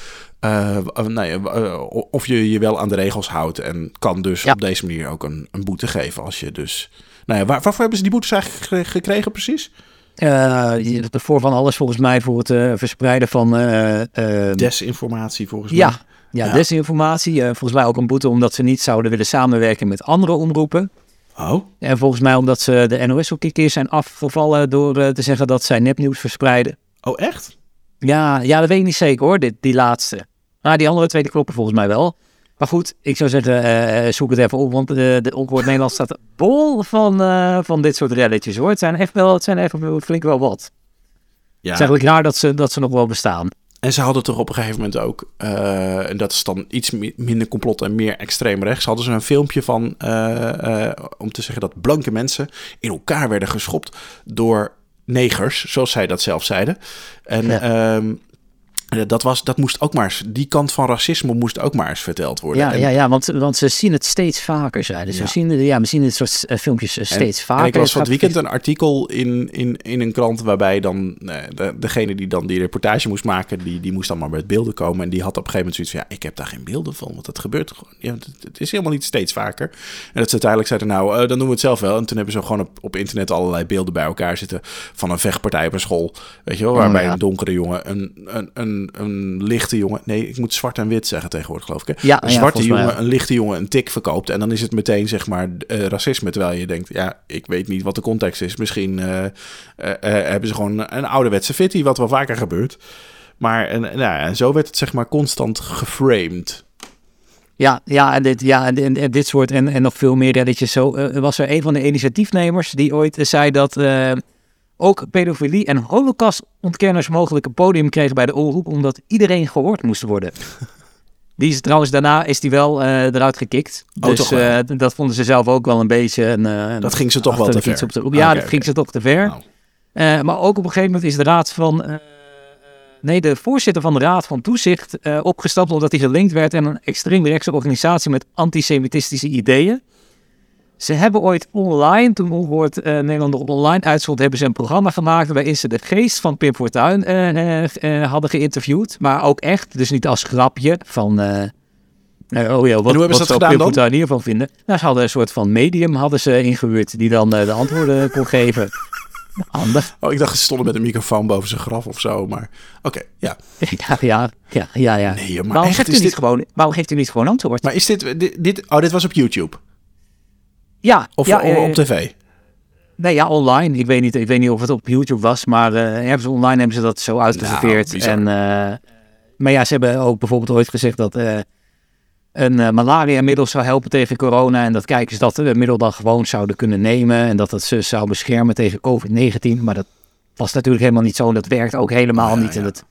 [SPEAKER 1] eh, w- eh, of je je wel aan de regels houdt. En kan dus
[SPEAKER 2] Ja.
[SPEAKER 1] op deze manier ook een, een boete geven. Als je dus. Nou ja, waar, waarvoor hebben ze die boetes eigenlijk gekregen precies?
[SPEAKER 2] Eh, je- voor van alles volgens mij voor het eh, verspreiden van... eh, eh,
[SPEAKER 1] Desinformatie volgens mij.
[SPEAKER 2] ja, ja,
[SPEAKER 1] Ja.
[SPEAKER 2] desinformatie. Eh, volgens mij ook een boete omdat ze niet zouden willen samenwerken met andere omroepen.
[SPEAKER 1] Oh,
[SPEAKER 2] En volgens mij omdat ze de NOS ook een keer zijn afgevallen door eh, te zeggen dat zij nepnieuws verspreiden.
[SPEAKER 1] oh echt?
[SPEAKER 2] Ja, ja, dat weet ik niet zeker hoor, dit, die laatste. Maar die andere twee die kloppen volgens mij wel. Maar goed, ik zou zeggen, eh, zoek het even op, want de, de Ongehoord Nederland staat bol van, eh, van dit soort relletjes hoor. Het zijn echt wel, het zijn even wel- flink wel wat.
[SPEAKER 1] Ja.
[SPEAKER 2] Het is eigenlijk raar dat ze, dat ze nog wel bestaan.
[SPEAKER 1] En ze hadden toch op een gegeven moment ook, eh, en dat is dan iets mi- minder complot en meer extreem rechts, hadden ze een filmpje van, eh, eh, om te zeggen dat blanke mensen in elkaar werden geschopt door negers, zoals zij dat zelf zeiden. En
[SPEAKER 2] Ja.
[SPEAKER 1] ehm, eh, dat, was, dat moest ook maar eens, die kant van racisme moest ook maar eens verteld worden.
[SPEAKER 2] Ja,
[SPEAKER 1] En-
[SPEAKER 2] ja, ja want, want ze zien het steeds vaker, zeiden ze.
[SPEAKER 1] Ja.
[SPEAKER 2] We zien, ja, we zien dit soort eh, filmpjes eh,
[SPEAKER 1] En-
[SPEAKER 2] steeds
[SPEAKER 1] en
[SPEAKER 2] vaker.
[SPEAKER 1] ik las van het weekend een artikel in, in, in een krant waarbij dan eh, de, degene die dan die reportage moest maken, die, die moest dan maar met beelden komen. En die had op een gegeven moment zoiets van, ja, ik heb daar geen beelden van, want dat gebeurt gewoon. Ja, het, het is helemaal niet steeds vaker. En dat ze uiteindelijk zeiden, nou, eh, dan doen we het zelf wel. En toen hebben ze gewoon op, op internet allerlei beelden bij elkaar zitten van een vechtpartij op een school. Weet je wel, waarbij
[SPEAKER 2] Oh, ja.
[SPEAKER 1] een donkere jongen, een, een, een, een lichte jongen, nee, ik moet zwart en wit zeggen tegenwoordig, geloof ik. Hè?
[SPEAKER 2] Ja,
[SPEAKER 1] een zwarte jongen, een lichte jongen een tik verkoopt. En dan is het meteen, zeg maar, eh, racisme. Terwijl je denkt, ja, ik weet niet wat de context is. Misschien eh, eh, hebben ze gewoon een ouderwetse fitty, wat wel vaker gebeurt. Maar en, nou, ja, en zo werd het, zeg maar, constant geframed.
[SPEAKER 2] Ja, ja, en dit, ja, en, dit soort en, en nog veel meer relletjes. Zo was er een van de initiatiefnemers die ooit zei dat ook pedofilie en holocaustontkenners mogelijk een podium kregen bij de omroep, omdat iedereen gehoord moest worden. Die is trouwens daarna is die wel eh, eruit gekikt.
[SPEAKER 1] Oh,
[SPEAKER 2] dus eh, dat vonden ze zelf ook wel een beetje. Een, eh,
[SPEAKER 1] Dat ging ze toch wel te ver.
[SPEAKER 2] Op de, ja,
[SPEAKER 1] Oké,
[SPEAKER 2] dat ging ze toch te ver.
[SPEAKER 1] Nou.
[SPEAKER 2] Maar ook op een gegeven moment is de raad van. nee, de voorzitter van de Raad van Toezicht opgestapt omdat hij gelinkt werd aan een extreemrechtse organisatie met antisemitistische ideeën. Ze hebben ooit online, toen Ongehoord eh Nederland nog online uitzond, hebben ze een programma gemaakt waarin ze de geest van Pim Fortuyn eh, eh, hadden geïnterviewd. Maar ook echt, dus niet als grapje van... eh, oh ja, wat, wat zou Pim? Fortuyn hiervan vinden? Nou, ze hadden een soort van medium hadden ze ingehuurd die dan de antwoorden kon geven. Handig.
[SPEAKER 1] Oh, ik dacht, ze stonden met een microfoon boven zijn graf of zo. Maar oké, ja.
[SPEAKER 2] Ja, ja, ja, ja. ja.
[SPEAKER 1] Nee, maar
[SPEAKER 2] waarom,
[SPEAKER 1] echt,
[SPEAKER 2] geeft u
[SPEAKER 1] is
[SPEAKER 2] niet
[SPEAKER 1] dit-
[SPEAKER 2] gewoon, waarom geeft u niet gewoon antwoord?
[SPEAKER 1] Maar is dit, dit, dit... Oh, dit was op YouTube?
[SPEAKER 2] Ja,
[SPEAKER 1] Of
[SPEAKER 2] ja,
[SPEAKER 1] o-
[SPEAKER 2] eh,
[SPEAKER 1] op tv?
[SPEAKER 2] Nee, ja, online. Ik weet niet, ik weet niet of het op YouTube was, maar eh, hebben ze online hebben ze dat zo uitgeserveerd.
[SPEAKER 1] Nou,
[SPEAKER 2] en, eh, maar ja, ze hebben ook bijvoorbeeld ooit gezegd dat een malaria-middel zou helpen tegen corona. En dat kijkers dat eh, middel dan gewoon zouden kunnen nemen. En dat het ze zou beschermen tegen COVID-19. Maar dat was natuurlijk helemaal niet zo. En dat werkt ook helemaal
[SPEAKER 1] Ja,
[SPEAKER 2] niet. En dat,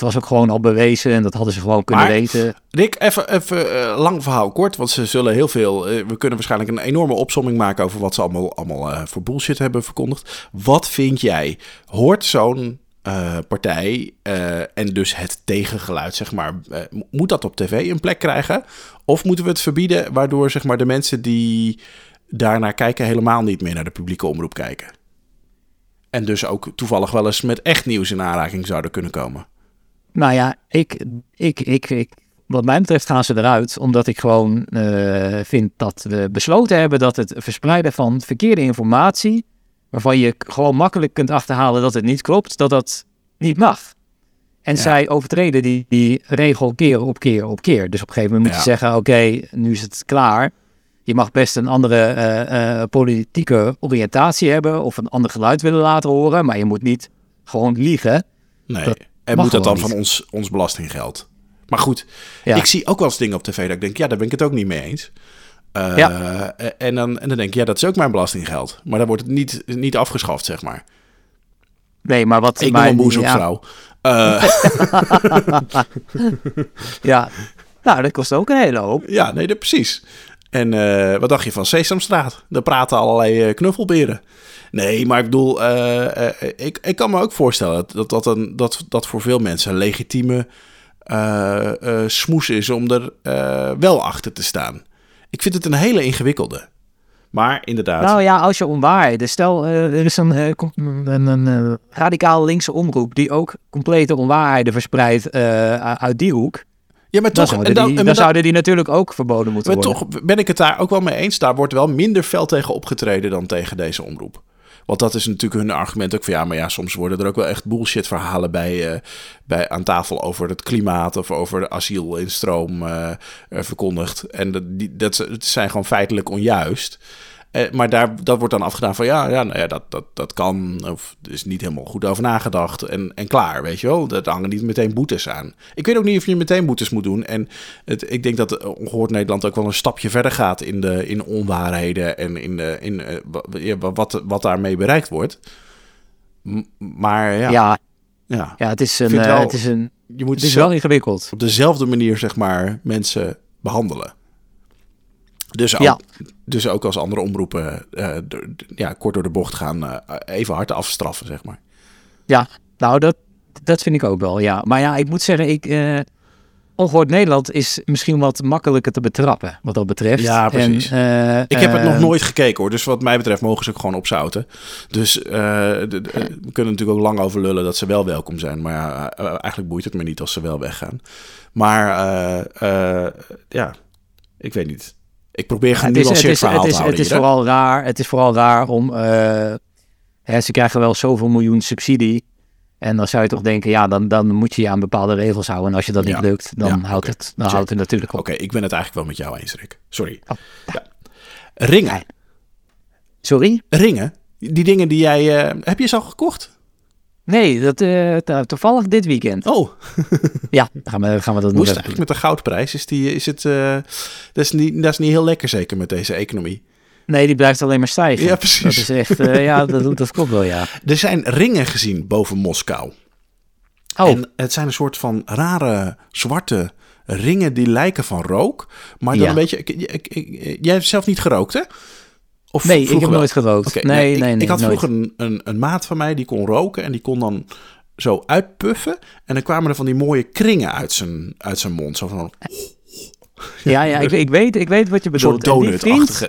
[SPEAKER 2] dat was ook gewoon al bewezen. En dat hadden ze gewoon kunnen
[SPEAKER 1] Maar-
[SPEAKER 2] weten.
[SPEAKER 1] Rick, even, even eh, lang verhaal kort, want ze zullen heel veel... eh, we kunnen waarschijnlijk een enorme opsomming maken over wat ze allemaal, allemaal eh, voor bullshit hebben verkondigd. Wat vind jij? Hoort zo'n partij en dus het tegengeluid, zeg maar, mo- moet dat op tv een plek krijgen? Of moeten we het verbieden, waardoor zeg maar, de mensen die daarnaar kijken helemaal niet meer naar de publieke omroep kijken? En dus ook toevallig wel eens met echt nieuws in aanraking zouden kunnen komen.
[SPEAKER 2] Nou ja, ik, ik, ik, ik, wat mij betreft gaan ze eruit. Omdat ik gewoon eh, vind dat we besloten hebben dat het verspreiden van verkeerde informatie, waarvan je gewoon makkelijk kunt achterhalen dat het niet klopt, dat dat niet mag. En
[SPEAKER 1] Ja.
[SPEAKER 2] zij overtreden die, die regel keer op keer op keer. Dus op een gegeven moment moet je zeggen, oké, nu is het klaar. Je mag best een andere eh, eh, politieke oriëntatie hebben of een ander geluid willen laten horen, maar je moet niet gewoon liegen.
[SPEAKER 1] Nee.
[SPEAKER 2] Dat
[SPEAKER 1] en
[SPEAKER 2] mag
[SPEAKER 1] moet dat dan van ons, ons belastinggeld? Maar goed,
[SPEAKER 2] Ja.
[SPEAKER 1] ik zie ook wel eens dingen op tv dat ik denk, ja, daar ben ik het ook niet mee eens. Eh,
[SPEAKER 2] Ja.
[SPEAKER 1] en, dan, en dan denk ik, ja, dat is ook mijn belastinggeld. Maar dan wordt het niet, niet afgeschaft, zeg maar.
[SPEAKER 2] Nee, maar wat...
[SPEAKER 1] Ik
[SPEAKER 2] maar,
[SPEAKER 1] ben een
[SPEAKER 2] ja,
[SPEAKER 1] boezemvrouw. Eh,
[SPEAKER 2] Ja, nou, dat kost ook een hele hoop.
[SPEAKER 1] ja, nee, dat, precies. En eh, wat dacht je van Sesamstraat? Daar praten allerlei eh, knuffelberen. Nee, maar ik bedoel, eh, ik, ik kan me ook voorstellen dat dat, een, dat, dat voor veel mensen een legitieme smoes is om er wel achter te staan. Ik vind het een hele ingewikkelde. Maar inderdaad,
[SPEAKER 2] Nou ja, als je onwaarheden... Stel, eh, er is een, een, een radicaal linkse omroep... die ook complete onwaarheden verspreidt uit die hoek...
[SPEAKER 1] ja, maar
[SPEAKER 2] Dan,
[SPEAKER 1] toch,
[SPEAKER 2] zouden,
[SPEAKER 1] en dan,
[SPEAKER 2] die,
[SPEAKER 1] en
[SPEAKER 2] dan
[SPEAKER 1] dan-
[SPEAKER 2] zouden die natuurlijk ook verboden moeten
[SPEAKER 1] maar
[SPEAKER 2] worden.
[SPEAKER 1] toch ben ik het daar ook wel mee eens. Daar wordt wel minder fel tegen opgetreden dan tegen deze omroep. Want dat is natuurlijk hun argument ook van ja, maar ja, soms worden er ook wel echt bullshit verhalen bij, eh, bij aan tafel over het klimaat of over de asielinstroom eh, eh, verkondigd. En dat, die, dat, zijn gewoon feitelijk onjuist. Eh, maar daar, dat wordt dan afgedaan van ja, ja, nou ja dat, dat, dat kan. Of er is niet helemaal goed over nagedacht. En, en klaar, weet je wel. Dat hangen niet meteen boetes aan. Ik weet ook niet of je meteen boetes moet doen. En het, ik denk dat Ongehoord Nederland ook wel een stapje verder gaat in, de, in onwaarheden. En in, de, in eh, wat, wat daarmee bereikt wordt. M- Maar ja, ja.
[SPEAKER 2] Ja, ja het, is een, eh,
[SPEAKER 1] wel-
[SPEAKER 2] het is een.
[SPEAKER 1] je moet
[SPEAKER 2] Het is wel ingewikkeld.
[SPEAKER 1] op dezelfde manier, zeg maar, mensen behandelen. Dus ook,
[SPEAKER 2] Ja.
[SPEAKER 1] dus ook als andere omroepen eh, ja, kort door de bocht gaan, eh, even hard afstraffen, zeg maar.
[SPEAKER 2] Ja, nou, dat, dat vind ik ook wel, ja. Maar ja, ik moet zeggen, ik, eh Ongehoord Nederland is misschien wat makkelijker te betrappen, wat dat betreft.
[SPEAKER 1] Ja, precies.
[SPEAKER 2] En,
[SPEAKER 1] Ik heb het nog nooit gekeken hoor, dus wat mij betreft mogen ze ook gewoon opzouten. Dus de- de- we kunnen natuurlijk ook lang over lullen dat ze wel welkom zijn. Maar ja, eigenlijk boeit het me niet als ze wel weggaan. Maar ja, ik weet niet. Ik probeer geen
[SPEAKER 2] het is, het
[SPEAKER 1] nuanceerd
[SPEAKER 2] is,
[SPEAKER 1] verhaal
[SPEAKER 2] het is,
[SPEAKER 1] te
[SPEAKER 2] het
[SPEAKER 1] houden
[SPEAKER 2] is
[SPEAKER 1] hier, hè?
[SPEAKER 2] vooral raar. Het is vooral raar om. eh, hè, ze krijgen wel zoveel miljoen subsidie. En dan zou je toch denken, ja, dan, dan moet je je aan bepaalde regels houden. En als je dat
[SPEAKER 1] Ja.
[SPEAKER 2] niet lukt, dan,
[SPEAKER 1] Ja,
[SPEAKER 2] houdt, het, dan
[SPEAKER 1] Check.
[SPEAKER 2] houdt het natuurlijk op.
[SPEAKER 1] Oké, ik ben het eigenlijk wel met jou eens, Rick. Sorry.
[SPEAKER 2] Oh,
[SPEAKER 1] ja. Ringen.
[SPEAKER 2] Sorry?
[SPEAKER 1] Ringen. Die dingen die jij... eh, heb je ze al gekocht?
[SPEAKER 2] Nee, dat, eh, to- toevallig dit weekend.
[SPEAKER 1] Oh,
[SPEAKER 2] Ja, dan gaan we, gaan we dat
[SPEAKER 1] hoe
[SPEAKER 2] nog
[SPEAKER 1] eigenlijk met de goudprijs? Is, die, is het... eh, dat, is niet, dat is niet heel lekker zeker met deze economie.
[SPEAKER 2] Nee, die blijft alleen maar stijgen.
[SPEAKER 1] Ja, precies.
[SPEAKER 2] Dat is echt, eh, ja, dat, dat klopt wel, ja.
[SPEAKER 1] Er zijn ringen gezien boven Moskou.
[SPEAKER 2] Oh,
[SPEAKER 1] En het zijn een soort van rare zwarte ringen die lijken van rook. Maar dan
[SPEAKER 2] Ja.
[SPEAKER 1] een beetje... jij hebt zelf niet gerookt, hè? Of
[SPEAKER 2] nee, ik heb
[SPEAKER 1] wel?
[SPEAKER 2] nooit gerookt.
[SPEAKER 1] Oké,
[SPEAKER 2] nee, nee, nee,
[SPEAKER 1] Ik had
[SPEAKER 2] nooit.
[SPEAKER 1] vroeger een, een, een maat van mij die kon roken en die kon dan zo uitpuffen. En dan kwamen er van die mooie kringen uit zijn, uit zijn mond. Zo van een
[SPEAKER 2] Ja, ja, ik, ik, weet, ik weet wat je bedoelt.
[SPEAKER 1] soort
[SPEAKER 2] En die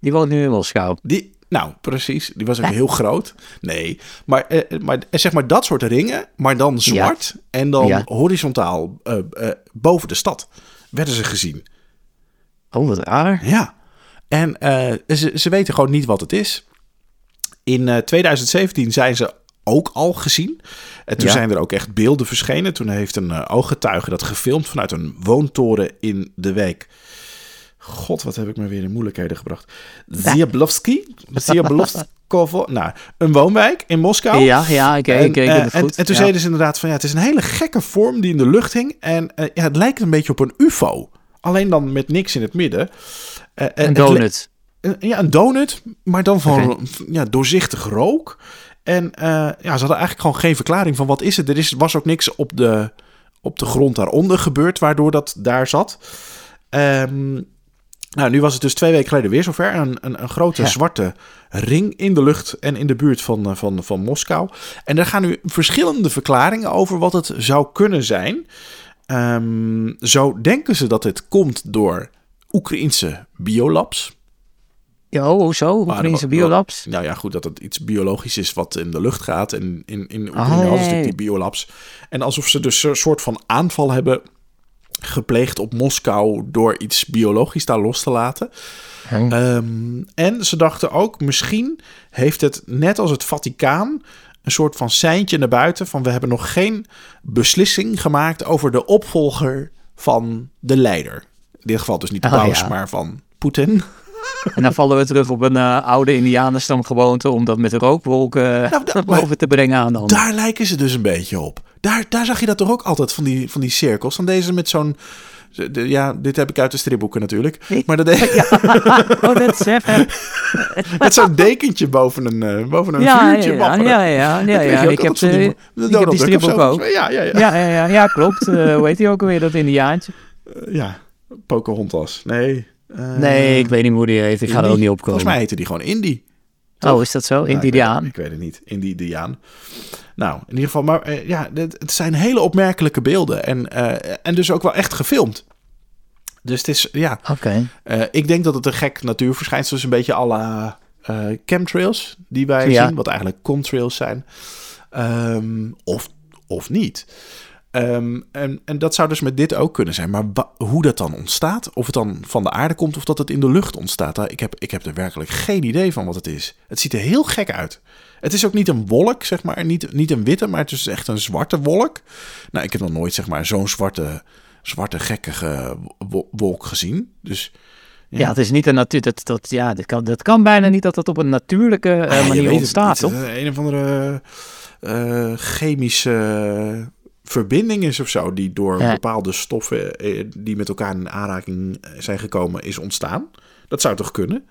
[SPEAKER 2] die woont nu in Moskou.
[SPEAKER 1] Die, nou, precies. Die was ook heel groot. Nee, maar, eh, maar eh, zeg maar dat soort ringen, maar dan zwart. En dan
[SPEAKER 2] Ja.
[SPEAKER 1] horizontaal eh, eh, boven de stad werden ze gezien.
[SPEAKER 2] Oh, wat raar.
[SPEAKER 1] Ja. En eh, ze, ze weten gewoon niet wat het is. In eh, 2017 zijn ze ook al gezien. En toen
[SPEAKER 2] Ja.
[SPEAKER 1] zijn er ook echt beelden verschenen. Toen heeft een eh, ooggetuige dat gefilmd vanuit een woontoren in de wijk. God, wat heb ik me weer in moeilijkheden gebracht. Ziablovski? Ziablovskovo? Nou, een woonwijk in Moskou.
[SPEAKER 2] Ja, ja, ik, ik, ik,
[SPEAKER 1] En,
[SPEAKER 2] ik
[SPEAKER 1] eh,
[SPEAKER 2] het
[SPEAKER 1] en,
[SPEAKER 2] goed.
[SPEAKER 1] en toen
[SPEAKER 2] ja.
[SPEAKER 1] zeiden ze inderdaad van ja, het is een hele gekke vorm die in de lucht hing. En eh, ja, het lijkt een beetje op een UFO. Alleen dan met niks in het midden. Eh, eh,
[SPEAKER 2] Een donut.
[SPEAKER 1] ja, een donut, maar dan van ja, doorzichtig rook. En eh, ja, ze hadden eigenlijk gewoon geen verklaring van wat is het. Er is, was ook niks op de, op de grond daaronder gebeurd, waardoor dat daar zat. Ehm, nou, nu was het dus twee weken geleden weer zover. Een, een, een grote
[SPEAKER 2] Ja.
[SPEAKER 1] zwarte ring in de lucht en in de buurt van, van, van Moskou. En daar gaan nu verschillende verklaringen over wat het zou kunnen zijn. Ehm, zo denken ze dat het komt door Oekraïense biolabs.
[SPEAKER 2] Ja, oh, hoezo? Oekraïnse
[SPEAKER 1] Maar-
[SPEAKER 2] biolabs?
[SPEAKER 1] Nou ja, goed dat het iets biologisch is wat in de lucht gaat. En in, in Oekraïne
[SPEAKER 2] Oh,
[SPEAKER 1] hadden ze die biolabs. En alsof ze dus een soort van aanval hebben gepleegd op Moskou door iets biologisch daar los te laten.
[SPEAKER 2] Hm.
[SPEAKER 1] Ehm, en ze dachten ook, misschien heeft het net als het Vaticaan een soort van seintje naar buiten van we hebben nog geen beslissing gemaakt over de opvolger van de leider. In dit geval dus niet de
[SPEAKER 2] Oh,
[SPEAKER 1] paus,
[SPEAKER 2] ja.
[SPEAKER 1] maar van Poetin.
[SPEAKER 2] En dan vallen we terug op een eh, oude indianenstamgewoonte om dat met de rookwolken
[SPEAKER 1] Nou, da-
[SPEAKER 2] boven te brengen aan de hand.
[SPEAKER 1] Daar lijken ze dus een beetje op. Daar, daar zag je dat toch ook altijd van die, van die cirkels. Dan deze met zo'n. de- Ja, dit heb ik uit de stripboeken natuurlijk. Maar dat deed
[SPEAKER 2] Oh, dat is
[SPEAKER 1] met zo'n dekentje boven een, eh, boven een
[SPEAKER 2] Ja, ja,
[SPEAKER 1] vuurtje.
[SPEAKER 2] ja, ja, ja, ja,
[SPEAKER 1] weet
[SPEAKER 2] ja. Ik heb,
[SPEAKER 1] altijd van die-
[SPEAKER 2] ik heb die stripboek ook.
[SPEAKER 1] Ja, ja, ja.
[SPEAKER 2] Ja, ja, ja, ja klopt. Eh, hoe heet die ook alweer, dat indiaantje?
[SPEAKER 1] Eh, ja. Pocahontas. Nee. eh,
[SPEAKER 2] Nee, ik weet niet hoe die heet. Ik ga er
[SPEAKER 1] Indy.
[SPEAKER 2] ook niet op komen.
[SPEAKER 1] Volgens mij heette die gewoon Indy.
[SPEAKER 2] Oh, is dat zo?
[SPEAKER 1] Nou, ik weet-
[SPEAKER 2] Indiaan?
[SPEAKER 1] Ik weet het niet. Indiaan. Nou, in ieder geval, maar eh, ja, het, zijn hele opmerkelijke beelden. En, eh, en dus ook wel echt gefilmd. Dus het is, ja,
[SPEAKER 2] Oké.
[SPEAKER 1] Ik denk dat het een gek natuurverschijnsel is. Een beetje eh, chemtrails die wij
[SPEAKER 2] Ja.
[SPEAKER 1] zien. Wat eigenlijk contrails zijn. Ehm, of, of niet. Ehm, en, en dat zou dus met dit ook kunnen zijn. Maar hoe dat dan ontstaat, of het dan van de aarde komt of dat het in de lucht ontstaat, daar- ik heb, ik heb er werkelijk geen idee van wat het is. Het ziet er heel gek uit. Het is ook niet een wolk, zeg maar, niet, niet een witte, maar het is echt een zwarte wolk. Nou, ik heb nog nooit, zeg maar, zo'n zwarte, zwarte gekkige wo- wolk gezien. Dus
[SPEAKER 2] Ja, het is niet een natuur. Dat, dat, ja, dat, kan, dat kan bijna niet dat dat op een natuurlijke eh, manier ontstaat, toch?
[SPEAKER 1] Het is Een of andere eh, chemische verbinding is of zo, die door
[SPEAKER 2] Ja.
[SPEAKER 1] bepaalde stoffen eh, die met elkaar in aanraking eh, zijn gekomen, is ontstaan. Dat zou toch kunnen?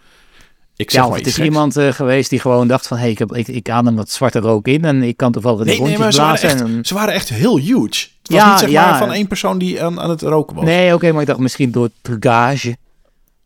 [SPEAKER 1] Ik zeg
[SPEAKER 2] Ja, of het is iemand eh, geweest die gewoon dacht van... hé, hey, ik, heb, ik, ik adem wat zwarte rook in en ik kan toevallig
[SPEAKER 1] Nee, nee,
[SPEAKER 2] rondjes
[SPEAKER 1] maar ze waren,
[SPEAKER 2] blazen.
[SPEAKER 1] echt,
[SPEAKER 2] en,
[SPEAKER 1] ze waren echt heel huge. Het was
[SPEAKER 2] Ja,
[SPEAKER 1] niet zeg
[SPEAKER 2] ja.
[SPEAKER 1] maar van één persoon die aan, aan het roken was.
[SPEAKER 2] Nee, oké, maar ik dacht misschien door trucage.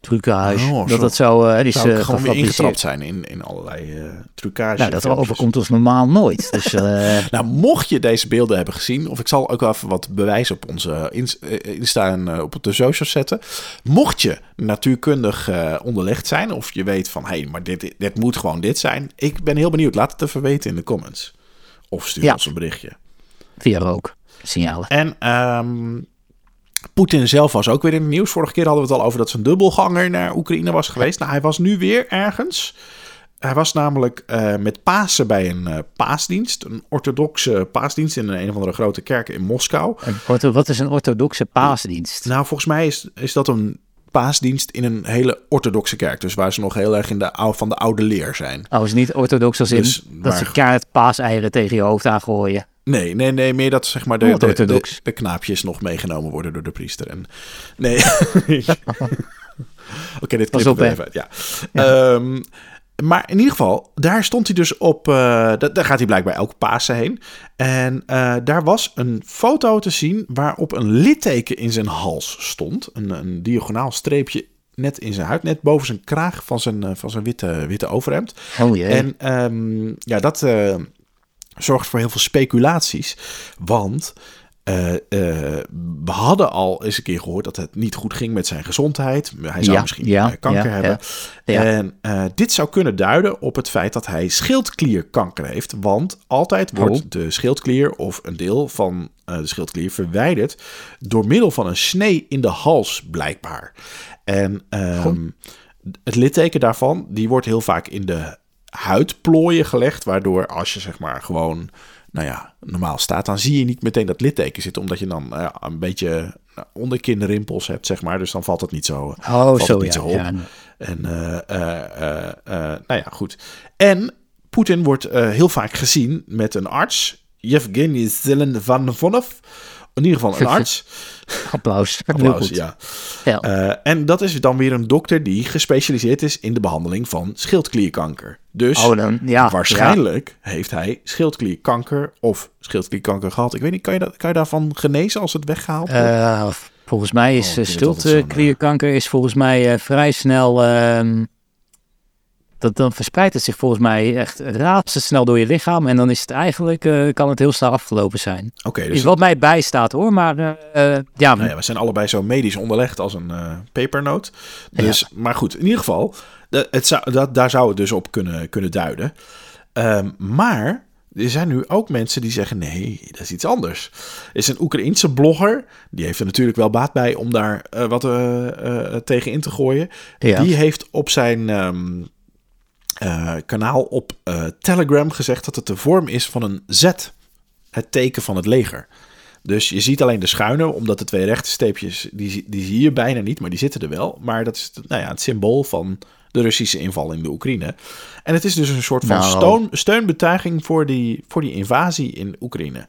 [SPEAKER 2] Trucage.
[SPEAKER 1] Oh,
[SPEAKER 2] dat dat zo eh, is
[SPEAKER 1] zou ik
[SPEAKER 2] eh,
[SPEAKER 1] gewoon weer ingetrapt zijn in, in allerlei eh trucage.
[SPEAKER 2] Nou, dat
[SPEAKER 1] filmpjes.
[SPEAKER 2] overkomt ons normaal nooit. Dus
[SPEAKER 1] Nou, mocht je deze beelden hebben gezien, of ik zal ook wel even wat bewijs op onze ins- Insta en op de socials zetten. Mocht je natuurkundig onderlegd zijn, of je weet van, hé, hey, maar dit, dit moet gewoon dit zijn. Ik ben heel benieuwd. Laat het even weten in de comments. Of stuur
[SPEAKER 2] Ja.
[SPEAKER 1] ons een berichtje.
[SPEAKER 2] via rook. Signalen.
[SPEAKER 1] En ehm Poetin zelf was ook weer in het nieuws. Vorige keer hadden we het al over dat zijn dubbelganger naar Oekraïne was geweest. Nou, hij was nu weer ergens. Hij was namelijk eh, met Pasen bij een eh, paasdienst. Een orthodoxe paasdienst in een, een of andere grote kerk in Moskou.
[SPEAKER 2] En Wat, is een orthodoxe paasdienst?
[SPEAKER 1] Nou, volgens mij is, is dat een paasdienst in een hele orthodoxe kerk. Dus waar ze nog heel erg in de, van de oude leer zijn.
[SPEAKER 2] Oh, is niet orthodox als in
[SPEAKER 1] Dus
[SPEAKER 2] dat
[SPEAKER 1] waar-
[SPEAKER 2] ze kaart paaseieren tegen je hoofd aangooien.
[SPEAKER 1] Nee, nee, nee, meer dat zeg maar de,
[SPEAKER 2] Oh,
[SPEAKER 1] de, de,
[SPEAKER 2] orthodox.
[SPEAKER 1] de knaapjes nog meegenomen worden door de priester. En, nee. Oké, dit knippen
[SPEAKER 2] op,
[SPEAKER 1] we even uit. Ja. Ehm, maar in ieder geval, daar stond hij dus op. eh, da- daar gaat hij blijkbaar elke Pasen heen. En eh, daar was een foto te zien waarop een litteken in zijn hals stond. Een, een diagonaal streepje net in zijn huid, net boven zijn kraag van zijn, eh, van zijn witte, witte overhemd.
[SPEAKER 2] Oh jee.
[SPEAKER 1] En ehm, ja, dat zorgt voor heel veel speculaties. Want eh, eh, we hadden al eens een keer gehoord dat het niet goed ging met zijn gezondheid. Hij zou
[SPEAKER 2] Ja,
[SPEAKER 1] misschien
[SPEAKER 2] ja,
[SPEAKER 1] eh, kanker
[SPEAKER 2] ja,
[SPEAKER 1] hebben.
[SPEAKER 2] ja.
[SPEAKER 1] En dit zou kunnen duiden op het feit dat hij schildklierkanker heeft. Want altijd wordt
[SPEAKER 2] Oh.
[SPEAKER 1] de schildklier of een deel van de schildklier verwijderd door middel van een snee in de hals, blijkbaar. En ehm, het litteken daarvan, die wordt heel vaak in de huidplooien gelegd, waardoor als je zeg maar gewoon, nou ja, normaal staat, dan zie je niet meteen dat litteken zitten, omdat je dan eh, een beetje nou, onderkinrimpels hebt, zeg maar. Dus dan valt het niet zo,
[SPEAKER 2] oh,
[SPEAKER 1] valt
[SPEAKER 2] zo
[SPEAKER 1] het niet
[SPEAKER 2] ja.
[SPEAKER 1] zo op.
[SPEAKER 2] ja.
[SPEAKER 1] En, eh, eh, eh, nou ja, goed. En Poetin wordt heel vaak gezien met een arts, Yevgeny Zelenvanov. In ieder geval een arts.
[SPEAKER 2] Applaus.
[SPEAKER 1] Applaus, ja. Eh, en dat is dan weer een dokter die gespecialiseerd is in de behandeling van schildklierkanker. Dus
[SPEAKER 2] oh, dan, ja.
[SPEAKER 1] waarschijnlijk heeft hij schildklierkanker of schildklierkanker gehad. Ik weet niet, kan je, dat, kan je daarvan genezen als het weggehaald wordt?
[SPEAKER 2] Eh, volgens mij is
[SPEAKER 1] Oh, zo'n,
[SPEAKER 2] schildklierkanker is volgens mij eh, vrij snel... ehm, dat, dan verspreidt het zich volgens mij echt razendsnel door je lichaam. En dan is het eigenlijk, eh, kan het heel snel afgelopen zijn.
[SPEAKER 1] Oké, dus
[SPEAKER 2] is wat mij bijstaat hoor, maar eh, eh, ja,
[SPEAKER 1] Nou ja, we zijn allebei zo medisch onderlegd als een eh pepernoot. Dus, Maar goed, in ieder geval, het zou, dat, daar zou het dus op kunnen, kunnen duiden. Ehm, maar er zijn nu ook mensen die zeggen: nee, dat is iets anders. Er is een Oekraïense blogger, die heeft er natuurlijk wel baat bij om daar wat tegen in te gooien.
[SPEAKER 2] Ja.
[SPEAKER 1] Die heeft op zijn ehm, eh, kanaal op eh, Telegram gezegd dat het de vorm is van een Z. Het teken van het leger. Dus je ziet alleen de schuine, omdat de twee rechte streepjes, die, zie- die zie je bijna niet, maar die zitten er wel. Maar dat is nou ja, het symbool van de Russische inval in de Oekraïne. En het is dus een soort van
[SPEAKER 2] Nou.
[SPEAKER 1] steun, steunbetuiging voor die, voor die invasie in Oekraïne.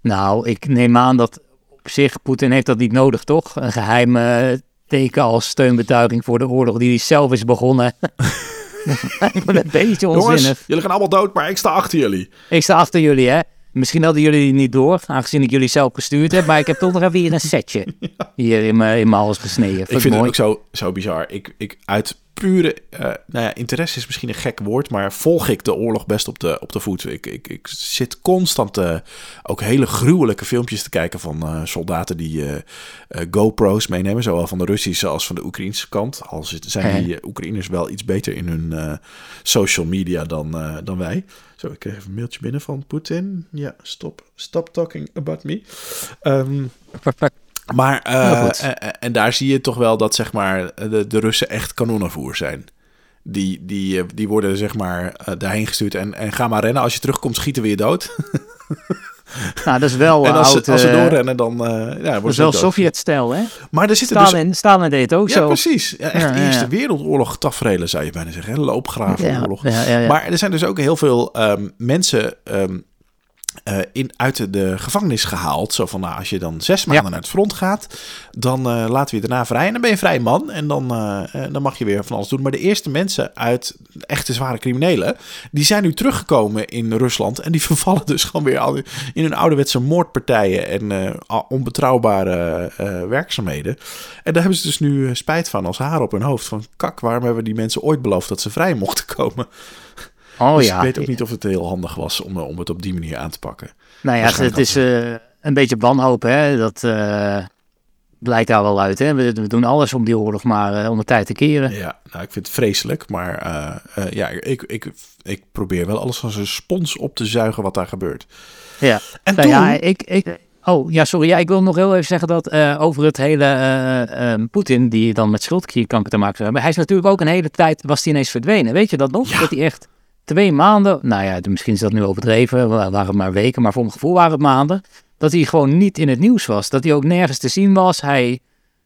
[SPEAKER 2] Nou, ik neem aan dat op zich, Poetin heeft dat niet nodig, toch? Een geheim eh, teken als steunbetuiging voor de oorlog die hij zelf is begonnen. ik ben een beetje
[SPEAKER 1] Jongens,
[SPEAKER 2] onzinnig.
[SPEAKER 1] jullie gaan allemaal dood, maar ik sta achter jullie.
[SPEAKER 2] Ik sta achter jullie, hè. Misschien hadden jullie die niet door, aangezien ik jullie zelf gestuurd heb. Maar ik heb toch nog even hier een setje hier in mijn, in mijn hals gesneden.
[SPEAKER 1] Ik vind
[SPEAKER 2] mooi.
[SPEAKER 1] het ook zo, zo bizar. Ik, ik, uit pure eh, nou ja, interesse is misschien een gek woord, maar volg ik de oorlog best op de, op de voet. Ik, ik, ik zit constant eh, ook hele gruwelijke filmpjes te kijken van eh, soldaten die GoPro's meenemen, zowel van de Russische als van de Oekraïnse kant. Al zijn die Oekraïners wel iets beter in hun social media dan, dan wij. Zo, ik kreeg even een mailtje binnen van Poetin. Ja, stop, stop talking about me. Ehm, maar, eh,
[SPEAKER 2] Heel goed.
[SPEAKER 1] en, en daar zie je toch wel dat zeg maar, de, de Russen echt kanonnenvoer zijn. Die, die, eh, die worden zeg maar eh, daarheen gestuurd en, en ga maar rennen. Als je terugkomt, schieten we je dood.
[SPEAKER 2] Nou, dat is wel
[SPEAKER 1] en als,
[SPEAKER 2] oud,
[SPEAKER 1] ze, als ze
[SPEAKER 2] eh,
[SPEAKER 1] doorrennen, dan eh ja,
[SPEAKER 2] Dat
[SPEAKER 1] worden
[SPEAKER 2] is
[SPEAKER 1] ze
[SPEAKER 2] wel. Sovjet-stijl, hè?
[SPEAKER 1] Maar er zitten dus...
[SPEAKER 2] Stalin, Stalin deed het ook
[SPEAKER 1] Ja,
[SPEAKER 2] zo.
[SPEAKER 1] precies. Ja, echt
[SPEAKER 2] Ja,
[SPEAKER 1] Eerste. Wereldoorlog tafereelen, zou je bijna zeggen. Loopgravenoorlog. Maar er zijn dus ook heel veel ehm, mensen ehm, eh, in, uit de, gevangenis gehaald. Zo van, nou, als je dan zes maanden
[SPEAKER 2] Ja.
[SPEAKER 1] naar het front gaat, dan eh, laten we je daarna vrij. En dan ben je een vrij man en dan, eh, dan mag je weer van alles doen. Maar de eerste mensen uit echte zware criminelen, die zijn nu teruggekomen in Rusland. En die vervallen dus gewoon weer al in hun ouderwetse moordpartijen en onbetrouwbare werkzaamheden. En daar hebben ze dus nu spijt van als haar op hun hoofd. Van kak, waarom hebben die mensen ooit beloofd dat ze vrij mochten komen?
[SPEAKER 2] Oh
[SPEAKER 1] dus
[SPEAKER 2] ja.
[SPEAKER 1] ik weet ook niet of het heel handig was om, om het op die manier aan te pakken.
[SPEAKER 2] Nou ja, het, is eh, een beetje wanhoop, hè. Dat eh, blijkt daar wel uit, hè. We, we doen alles om die oorlog maar eh, om de tijd te keren.
[SPEAKER 1] Ja, nou, ik vind het vreselijk, maar eh, eh, ja, ik, ik, ik probeer wel alles als een spons op te zuigen wat daar gebeurt.
[SPEAKER 2] Ja.
[SPEAKER 1] En
[SPEAKER 2] Nou
[SPEAKER 1] toen,
[SPEAKER 2] ja, ik, ik, oh ja, sorry. Ja, ik wil nog heel even zeggen dat eh, over het hele eh, eh, Poetin, die dan met schildklierkanker te maken zou hebben. Hij is natuurlijk ook een hele tijd, was hij ineens verdwenen. Weet je dat nog?
[SPEAKER 1] Ja.
[SPEAKER 2] Dat hij echt twee maanden, nou ja, misschien is dat nu overdreven, wa- waren het maar weken, maar voor mijn gevoel waren het maanden. Dat hij gewoon niet in het nieuws was. Dat hij ook nergens te zien was. Hij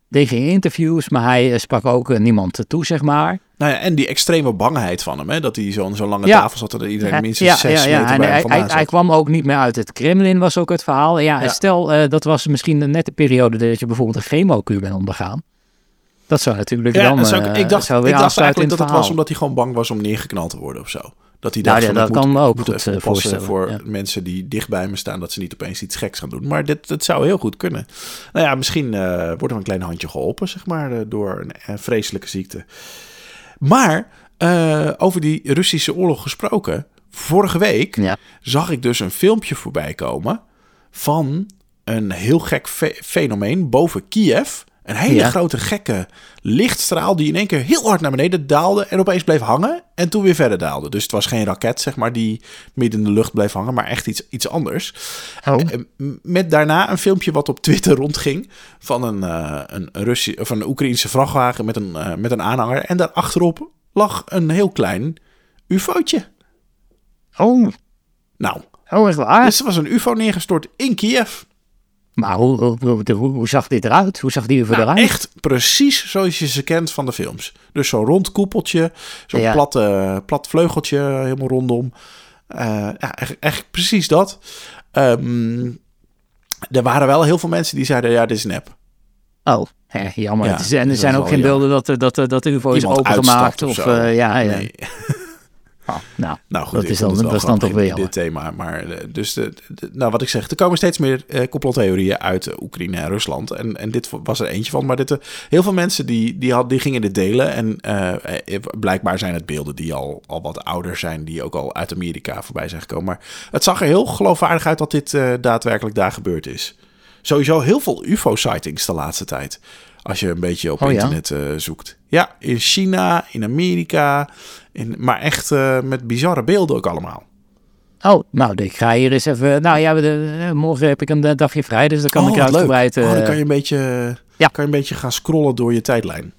[SPEAKER 2] deed geen interviews, maar hij eh, sprak ook eh, niemand toe, zeg maar.
[SPEAKER 1] nou ja, en die extreme bangheid van hem, hè, dat hij zo'n zo'n lange
[SPEAKER 2] Ja.
[SPEAKER 1] tafel zat dat iedereen minstens
[SPEAKER 2] ja,
[SPEAKER 1] zes
[SPEAKER 2] ja, ja.
[SPEAKER 1] meter bij
[SPEAKER 2] hij, kwam ook niet meer uit het Kremlin, was ook het verhaal. Ja, stel, eh, dat was misschien net de periode dat je bijvoorbeeld een chemokuur bent ondergaan. Dat zou natuurlijk
[SPEAKER 1] ja,
[SPEAKER 2] dan...
[SPEAKER 1] zou ik, ik dacht, ik
[SPEAKER 2] aansluiten
[SPEAKER 1] eigenlijk dat het
[SPEAKER 2] verhaal.
[SPEAKER 1] was omdat hij gewoon bang was om neergeknald te worden of zo. Dat hij
[SPEAKER 2] Nou
[SPEAKER 1] dacht
[SPEAKER 2] ja, dat
[SPEAKER 1] moet,
[SPEAKER 2] kan me ook
[SPEAKER 1] moet
[SPEAKER 2] goed, eh, voorstellen,
[SPEAKER 1] voor
[SPEAKER 2] ja.
[SPEAKER 1] mensen die dicht bij me staan, dat ze niet opeens iets geks gaan doen. Maar dit, dit zou heel goed kunnen. Nou ja, misschien eh, wordt er een klein handje geholpen, zeg maar, eh, door een vreselijke ziekte. Maar over die Russische oorlog gesproken, vorige week
[SPEAKER 2] Ja.
[SPEAKER 1] zag ik dus een filmpje voorbij komen van een heel gek fe- fenomeen boven Kiev. Een hele
[SPEAKER 2] Ja.
[SPEAKER 1] grote gekke lichtstraal die in één keer heel hard naar beneden daalde en opeens bleef hangen en toen weer verder daalde. Dus het was geen raket, zeg maar, die midden in de lucht bleef hangen, maar echt iets, iets anders.
[SPEAKER 2] Oh.
[SPEAKER 1] Eh, Met daarna een filmpje wat op Twitter rondging van een, eh een, Russi of een Oekraïnse vrachtwagen met een, eh, met een aanhanger. En daarachterop lag een heel klein ufootje.
[SPEAKER 2] Oh,
[SPEAKER 1] Nou,
[SPEAKER 2] oh, echt waar?
[SPEAKER 1] dus er was een ufo neergestort in Kiev.
[SPEAKER 2] Maar hoe, hoe, hoe, hoe- hoe zag dit eruit? Hoe zag die er
[SPEAKER 1] Nou,
[SPEAKER 2] eruit?
[SPEAKER 1] echt precies zoals je ze kent van de films. Dus zo'n rond koepeltje, zo'n
[SPEAKER 2] Ja.
[SPEAKER 1] plat, plat vleugeltje helemaal rondom. Eh, ja, echt, echt precies dat. Ehm, er waren wel heel veel mensen die zeiden, ja, dit is nep.
[SPEAKER 2] Oh, hè, jammer.
[SPEAKER 1] Ja,
[SPEAKER 2] en er zijn ook geen
[SPEAKER 1] jammer.
[SPEAKER 2] beelden dat, er- dat, dat de UFO is opengemaakt. Of,
[SPEAKER 1] of
[SPEAKER 2] eh, ja, ja.
[SPEAKER 1] Nee.
[SPEAKER 2] Oh, nou,
[SPEAKER 1] Nou goed,
[SPEAKER 2] dat is dan,
[SPEAKER 1] het
[SPEAKER 2] dat dan toch
[SPEAKER 1] grappig
[SPEAKER 2] weer
[SPEAKER 1] dit thema. Maar eh, dus, de, de- nou wat ik zeg, er komen steeds meer eh, complottheorieën uit Oekraïne en Rusland. En, en dit was er eentje van. Maar dit, eh, heel veel mensen die, die, had, die gingen dit delen. En blijkbaar zijn het beelden die al, al wat ouder zijn, die ook al uit Amerika voorbij zijn gekomen. Maar het zag er heel geloofwaardig uit dat dit daadwerkelijk daar gebeurd is. Sowieso heel veel UFO-sightings de laatste tijd. Als je een beetje op
[SPEAKER 2] Oh ja?
[SPEAKER 1] internet eh, zoekt. Ja, in China, in Amerika. In, maar echt eh, met bizarre beelden ook allemaal.
[SPEAKER 2] Oh, nou, ik ga hier eens even... Nou ja, de- eh, morgen heb ik een dagje vrij, dus dan kan ik
[SPEAKER 1] wat leuk.
[SPEAKER 2] uitgebreid...
[SPEAKER 1] Oh, dan kan je, een beetje,
[SPEAKER 2] ja.
[SPEAKER 1] kan je een beetje gaan scrollen door je tijdlijn.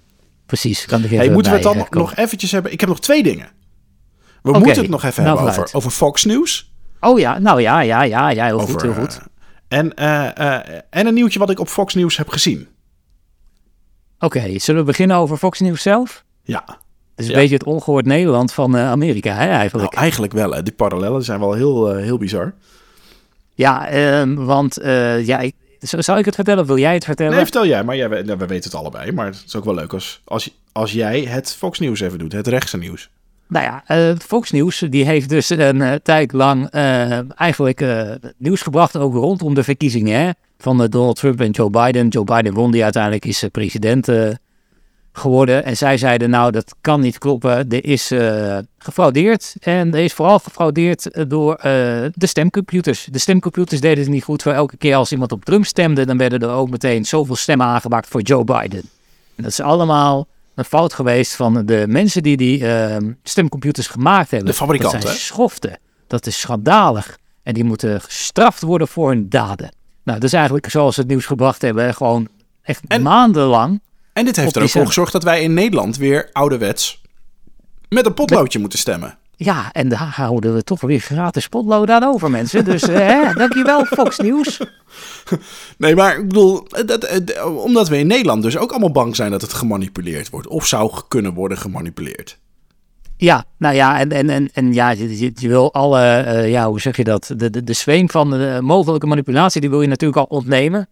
[SPEAKER 2] Precies, kan ik
[SPEAKER 1] Hey, moeten we het dan
[SPEAKER 2] komen.
[SPEAKER 1] nog eventjes hebben? Ik heb nog twee dingen. We moeten het nog even
[SPEAKER 2] nou,
[SPEAKER 1] hebben over, over Fox News.
[SPEAKER 2] Oh ja, nou ja, ja, ja, ja, heel
[SPEAKER 1] over,
[SPEAKER 2] goed, heel goed.
[SPEAKER 1] en, en een nieuwtje wat ik op Fox News heb gezien.
[SPEAKER 2] Oké, zullen we beginnen over Fox News zelf?
[SPEAKER 1] Ja,
[SPEAKER 2] Het is een
[SPEAKER 1] Ja.
[SPEAKER 2] beetje het ongehoord Nederland van eh, Amerika, hè, eigenlijk.
[SPEAKER 1] nou, eigenlijk wel. Hè. Die parallellen zijn wel heel, eh, heel bizar.
[SPEAKER 2] Ja, ehm, want ja, ik, zal ik het vertellen of wil jij het vertellen?
[SPEAKER 1] Nee, vertel jij, maar jij, we, we weten het allebei. Maar het is ook wel leuk als, als, als jij het Fox News even doet, het rechtse nieuws.
[SPEAKER 2] Nou ja, eh, Fox News die heeft dus een eh, tijd lang eh, eigenlijk nieuws gebracht ook rondom de verkiezingen hè, van Donald Trump en Joe Biden. Joe Biden won die uiteindelijk is president geworden. En zij zeiden nou dat kan niet kloppen, er is gefraudeerd. En er is vooral gefraudeerd door de stemcomputers. De stemcomputers deden het niet goed. Voor elke keer als iemand op Trump stemde, dan werden er ook meteen zoveel stemmen aangemaakt voor Joe Biden. En dat is allemaal een fout geweest van de mensen die die ehm, stemcomputers gemaakt hebben.
[SPEAKER 1] De fabrikanten,
[SPEAKER 2] Dat zijn schoften. Dat is schandalig. En die moeten gestraft worden voor hun daden. Nou, dat is eigenlijk zoals ze het nieuws gebracht hebben. Gewoon echt
[SPEAKER 1] En-
[SPEAKER 2] maandenlang.
[SPEAKER 1] En dit heeft er ook voor gezorgd dat wij in Nederland weer ouderwets met een potloodje moeten stemmen.
[SPEAKER 2] Ja, en daar houden we toch weer gratis potlood aan over, mensen. Dus eh, hè, dankjewel, Fox News.
[SPEAKER 1] Nee, maar ik bedoel, dat, eh, omdat we in Nederland dus ook allemaal bang zijn dat het gemanipuleerd wordt. Of zou kunnen worden gemanipuleerd.
[SPEAKER 2] Ja, nou ja, en, en, en, en ja, je, wil alle, eh, ja, hoe zeg je dat? De, de, de zweem van de mogelijke manipulatie, die wil je natuurlijk al ontnemen.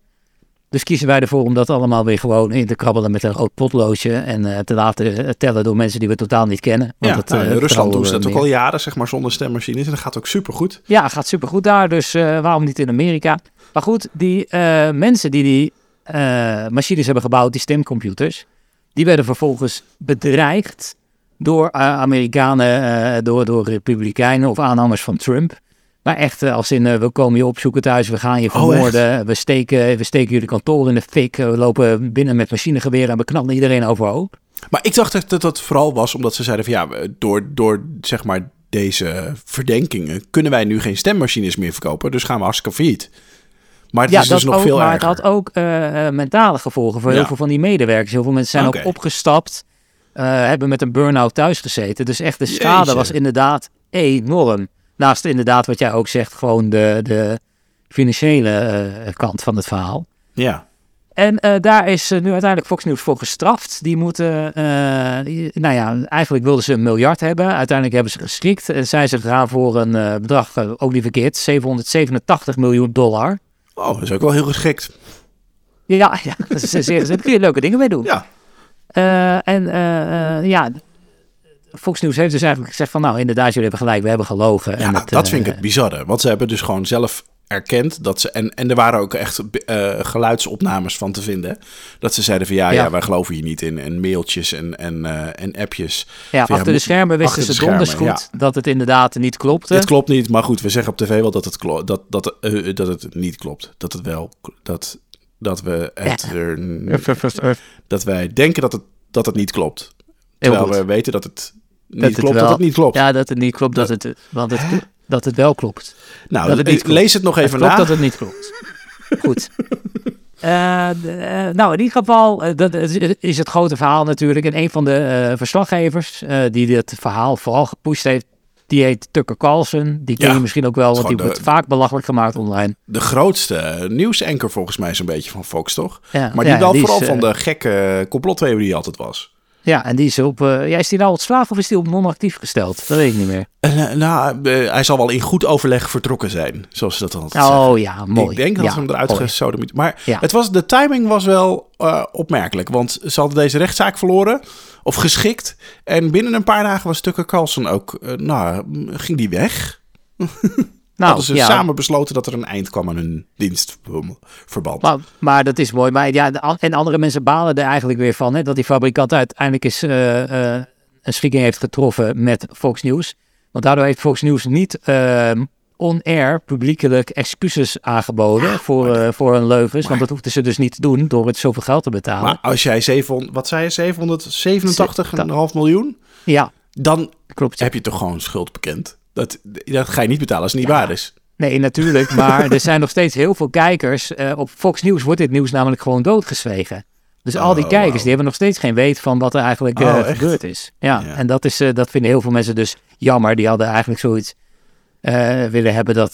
[SPEAKER 2] Dus kiezen wij ervoor om dat allemaal weer gewoon in te krabbelen met een rood potloodje. En eh, te laten eh, tellen door mensen die we totaal niet kennen. Want
[SPEAKER 1] Ja,
[SPEAKER 2] dat,
[SPEAKER 1] nou,
[SPEAKER 2] eh,
[SPEAKER 1] in Rusland doen ze dat ook al jaren, zeg maar, zonder stemmachines. En dat gaat ook supergoed.
[SPEAKER 2] Ja, gaat supergoed daar, dus waarom niet in Amerika? Maar goed, die mensen die die machines hebben gebouwd, die stemcomputers, die werden vervolgens bedreigd door Amerikanen, door, door republikeinen of aanhangers van Trump. Maar echt eh, als in, eh, we komen je opzoeken thuis, we gaan je
[SPEAKER 1] Oh,
[SPEAKER 2] vermoorden, we, steken, we steken jullie kantoor in de fik, eh, we lopen binnen met machinegeweren en we knallen iedereen overhoop.
[SPEAKER 1] Maar ik dacht dat- dat vooral was omdat ze zeiden van ja, door, door zeg maar deze verdenkingen kunnen wij nu geen stemmachines meer verkopen. Dus gaan we hartstikke failliet. Maar het
[SPEAKER 2] ja,
[SPEAKER 1] is dus nog
[SPEAKER 2] ook,
[SPEAKER 1] veel
[SPEAKER 2] maar
[SPEAKER 1] erger.
[SPEAKER 2] het had ook eh, eh, mentale gevolgen voor
[SPEAKER 1] Ja.
[SPEAKER 2] heel veel van die medewerkers. Heel veel mensen zijn ook opgestapt, eh, hebben met een burn-out thuis gezeten. Dus echt de schade
[SPEAKER 1] Jeetje.
[SPEAKER 2] was inderdaad enorm. Naast inderdaad wat jij ook zegt, gewoon de, de financiële eh, kant van het verhaal.
[SPEAKER 1] Ja.
[SPEAKER 2] En eh, daar is eh, nu uiteindelijk Fox News voor gestraft. Die moeten, die- nou ja, eigenlijk wilden ze een miljard hebben. Uiteindelijk hebben ze geschikt. En zijn ze gegaan voor een bedrag, ook niet verkeerd, 787 miljoen dollar.
[SPEAKER 1] Oh, dat is ook wel heel geschikt.
[SPEAKER 2] Ja, ja, zeer, daar kun je leuke dingen mee doen.
[SPEAKER 1] Ja.
[SPEAKER 2] En ja, Fox News heeft dus eigenlijk gezegd van, nou inderdaad, jullie hebben gelijk, we hebben gelogen.
[SPEAKER 1] Ja,
[SPEAKER 2] en het,
[SPEAKER 1] dat
[SPEAKER 2] eh,
[SPEAKER 1] vind ik het bizarre. Want ze hebben dus gewoon zelf erkend dat ze... En, en er waren ook echt eh, geluidsopnames van te vinden. Dat ze zeiden van ja, ja.
[SPEAKER 2] Ja.
[SPEAKER 1] wij geloven hier niet in. En mailtjes en, en, eh, en appjes.
[SPEAKER 2] Ja,
[SPEAKER 1] Van,
[SPEAKER 2] achter de schermen wisten ze
[SPEAKER 1] de
[SPEAKER 2] donders goed dat het inderdaad niet klopte.
[SPEAKER 1] Het klopt niet, maar goed, we zeggen op tv wel dat het, klo- dat, dat, eh, dat het niet klopt. Dat het wel... Dat, dat we het er, dat wij denken dat het, dat het niet klopt. Terwijl we weten dat het niet
[SPEAKER 2] Dat het
[SPEAKER 1] klopt,
[SPEAKER 2] wel-
[SPEAKER 1] dat het niet klopt.
[SPEAKER 2] Ja, dat het niet klopt, dat het, want het, dat het wel klopt.
[SPEAKER 1] nou,
[SPEAKER 2] dat het niet
[SPEAKER 1] ik
[SPEAKER 2] klopt.
[SPEAKER 1] lees het nog
[SPEAKER 2] Het
[SPEAKER 1] even
[SPEAKER 2] klopt
[SPEAKER 1] na.
[SPEAKER 2] dat het niet klopt. Goed. Eh, eh, nou, in ieder geval, eh, dat is- is het grote verhaal natuurlijk. En een van de verslaggevers die dit verhaal vooral gepusht heeft, die heet Tucker Carlson. Die ken
[SPEAKER 1] Ja,
[SPEAKER 2] je misschien ook wel,
[SPEAKER 1] is
[SPEAKER 2] want die wordt vaak belachelijk gemaakt online.
[SPEAKER 1] De grootste nieuwsanker volgens mij zo'n beetje van Fox, toch?
[SPEAKER 2] Ja,
[SPEAKER 1] Maar die
[SPEAKER 2] ja,
[SPEAKER 1] wel
[SPEAKER 2] die is,
[SPEAKER 1] vooral van de gekke complottheorie altijd was.
[SPEAKER 2] Ja, en die is op... eh, ja, is die nou ontslagen of is die op non-actief gesteld? Dat weet ik niet meer.
[SPEAKER 1] Eh, nou, eh, hij zal wel in goed overleg vertrokken zijn, zoals ze dat dan altijd zeggen.
[SPEAKER 2] Oh ja, mooi.
[SPEAKER 1] Ik denk dat
[SPEAKER 2] ja,
[SPEAKER 1] ze hem eruit
[SPEAKER 2] mooi.
[SPEAKER 1] gesodemiet. Maar
[SPEAKER 2] Ja.
[SPEAKER 1] het was, de timing was wel opmerkelijk. Want ze hadden deze rechtszaak verloren. Of geschikt. En binnen een paar dagen was Tucker Carlson ook... nou, ging die weg.
[SPEAKER 2] Nou,
[SPEAKER 1] hadden ze
[SPEAKER 2] ja,
[SPEAKER 1] samen besloten dat er een eind kwam aan hun dienstverband.
[SPEAKER 2] Maar, maar dat is mooi. Maar ja, en andere mensen balen er eigenlijk weer van. Hè, dat die fabrikant uiteindelijk eens eh, eh, een schikking heeft getroffen met Fox News. Want daardoor heeft Fox News niet ehm, on-air publiekelijk excuses aangeboden voor, voor hun leugens. want dat hoefden ze dus niet te doen door het zoveel geld te betalen.
[SPEAKER 1] Maar als jij 700, wat zei je, 787,5 miljoen?
[SPEAKER 2] ja,
[SPEAKER 1] Dan
[SPEAKER 2] klopt.
[SPEAKER 1] heb je toch gewoon schuld bekend. Dat, dat ga je niet betalen als het niet
[SPEAKER 2] Ja.
[SPEAKER 1] waar is.
[SPEAKER 2] Nee, natuurlijk. Maar er zijn nog steeds heel veel kijkers. Eh, op Fox News wordt dit nieuws namelijk gewoon doodgezwegen. Dus al die
[SPEAKER 1] Oh,
[SPEAKER 2] kijkers, die hebben nog steeds geen weet van wat er eigenlijk
[SPEAKER 1] Oh, echt?
[SPEAKER 2] gebeurd is. Ja,
[SPEAKER 1] Ja.
[SPEAKER 2] en dat, is, eh, dat vinden heel veel mensen dus jammer. Die hadden eigenlijk zoiets willen hebben dat,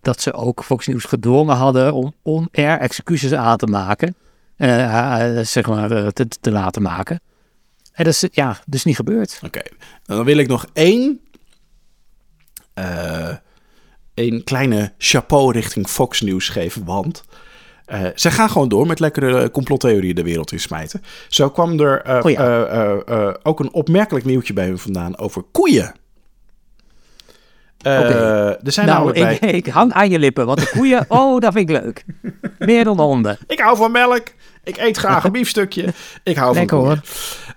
[SPEAKER 2] dat ze ook Fox News gedwongen hadden om on-air excuses aan te maken. Zeg maar, te, te laten maken. En dat is ja, dus niet gebeurd.
[SPEAKER 1] Oké, dan wil ik nog één, eh één kleine chapeau richting Fox News geven, want eh zij gaan gewoon door met lekkere complottheorieën de wereld in smijten. Zo kwam er eh,
[SPEAKER 2] Oh ja.
[SPEAKER 1] eh, eh, eh, ook een opmerkelijk nieuwtje bij hun vandaan over koeien. Eh,
[SPEAKER 2] Oké.
[SPEAKER 1] Er zijn
[SPEAKER 2] Nou,
[SPEAKER 1] bij...
[SPEAKER 2] ik, ik hang aan je lippen, want de koeien, oh, dat vind ik leuk. Meer dan de honden.
[SPEAKER 1] Ik hou van melk. Ik eet graag een biefstukje. Ik hou van
[SPEAKER 2] Lekker,
[SPEAKER 1] koeien.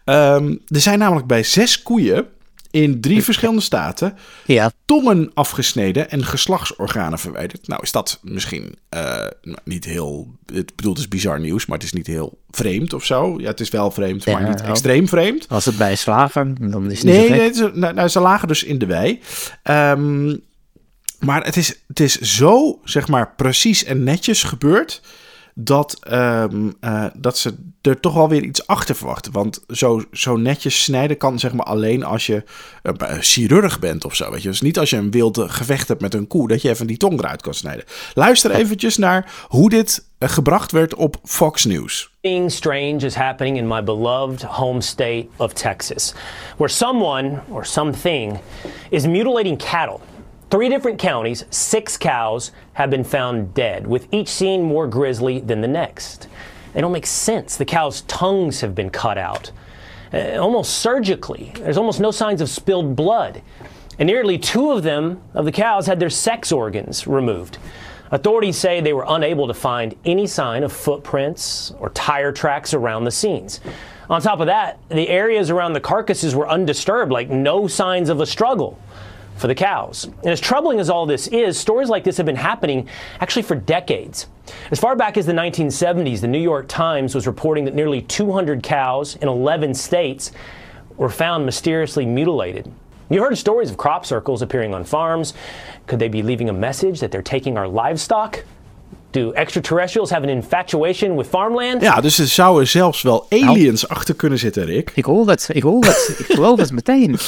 [SPEAKER 1] Ehm, er zijn namelijk bij zes koeien in drie verschillende staten
[SPEAKER 2] Ja,
[SPEAKER 1] tongen afgesneden en geslachtsorganen verwijderd. Nou is dat misschien eh, nou, niet heel... Het bedoel, het is bizar nieuws, maar het is niet heel vreemd of zo. Ja, het is wel vreemd, maar
[SPEAKER 2] Ja,
[SPEAKER 1] niet extreem vreemd.
[SPEAKER 2] als het bij slager, dan is het niet
[SPEAKER 1] Nee, nee nou, nou, ze lagen dus in de wei. Ehm, maar het is, het is zo, zeg maar, precies en netjes gebeurd... dat, ehm, eh, dat ze er toch wel weer iets achter verwachten. Want zo, zo netjes snijden kan zeg maar alleen als je uh, chirurg bent of zo. Weet je? Dus niet als je een wild gevecht hebt met een koe, dat je even die tong eruit kan snijden. Luister eventjes naar hoe dit gebracht werd op Fox News.
[SPEAKER 5] Something strange is happening in my beloved home state of Texas, where someone or something is mutilating cattle. Three different counties, six cows have been found dead, with each scene more grisly than the next. They don't make sense. The cows' tongues have been cut out, uh, almost surgically. There's almost no signs of spilled blood. And nearly two of them, of the cows, had their sex organs removed. Authorities say they were unable to find any sign of footprints or tire tracks around the scenes. On top of that, the areas around the carcasses were undisturbed, like no signs of a struggle for the cows. And as troubling as all this is, stories like this have been happening actually for decades. As far back as the 1970s, the New York Times was reporting that nearly 200 cows in 11 states were found mysteriously mutilated. You heard stories of crop circles appearing on farms. Could they be leaving a message that they're taking our livestock? Do extraterrestrials have an infatuation with farmland?
[SPEAKER 1] Ja, dus er zouden zelfs wel aliens nou, achter kunnen zitten, Rick.
[SPEAKER 2] Ik hoor het, ik hoor het, ik geloof het meteen.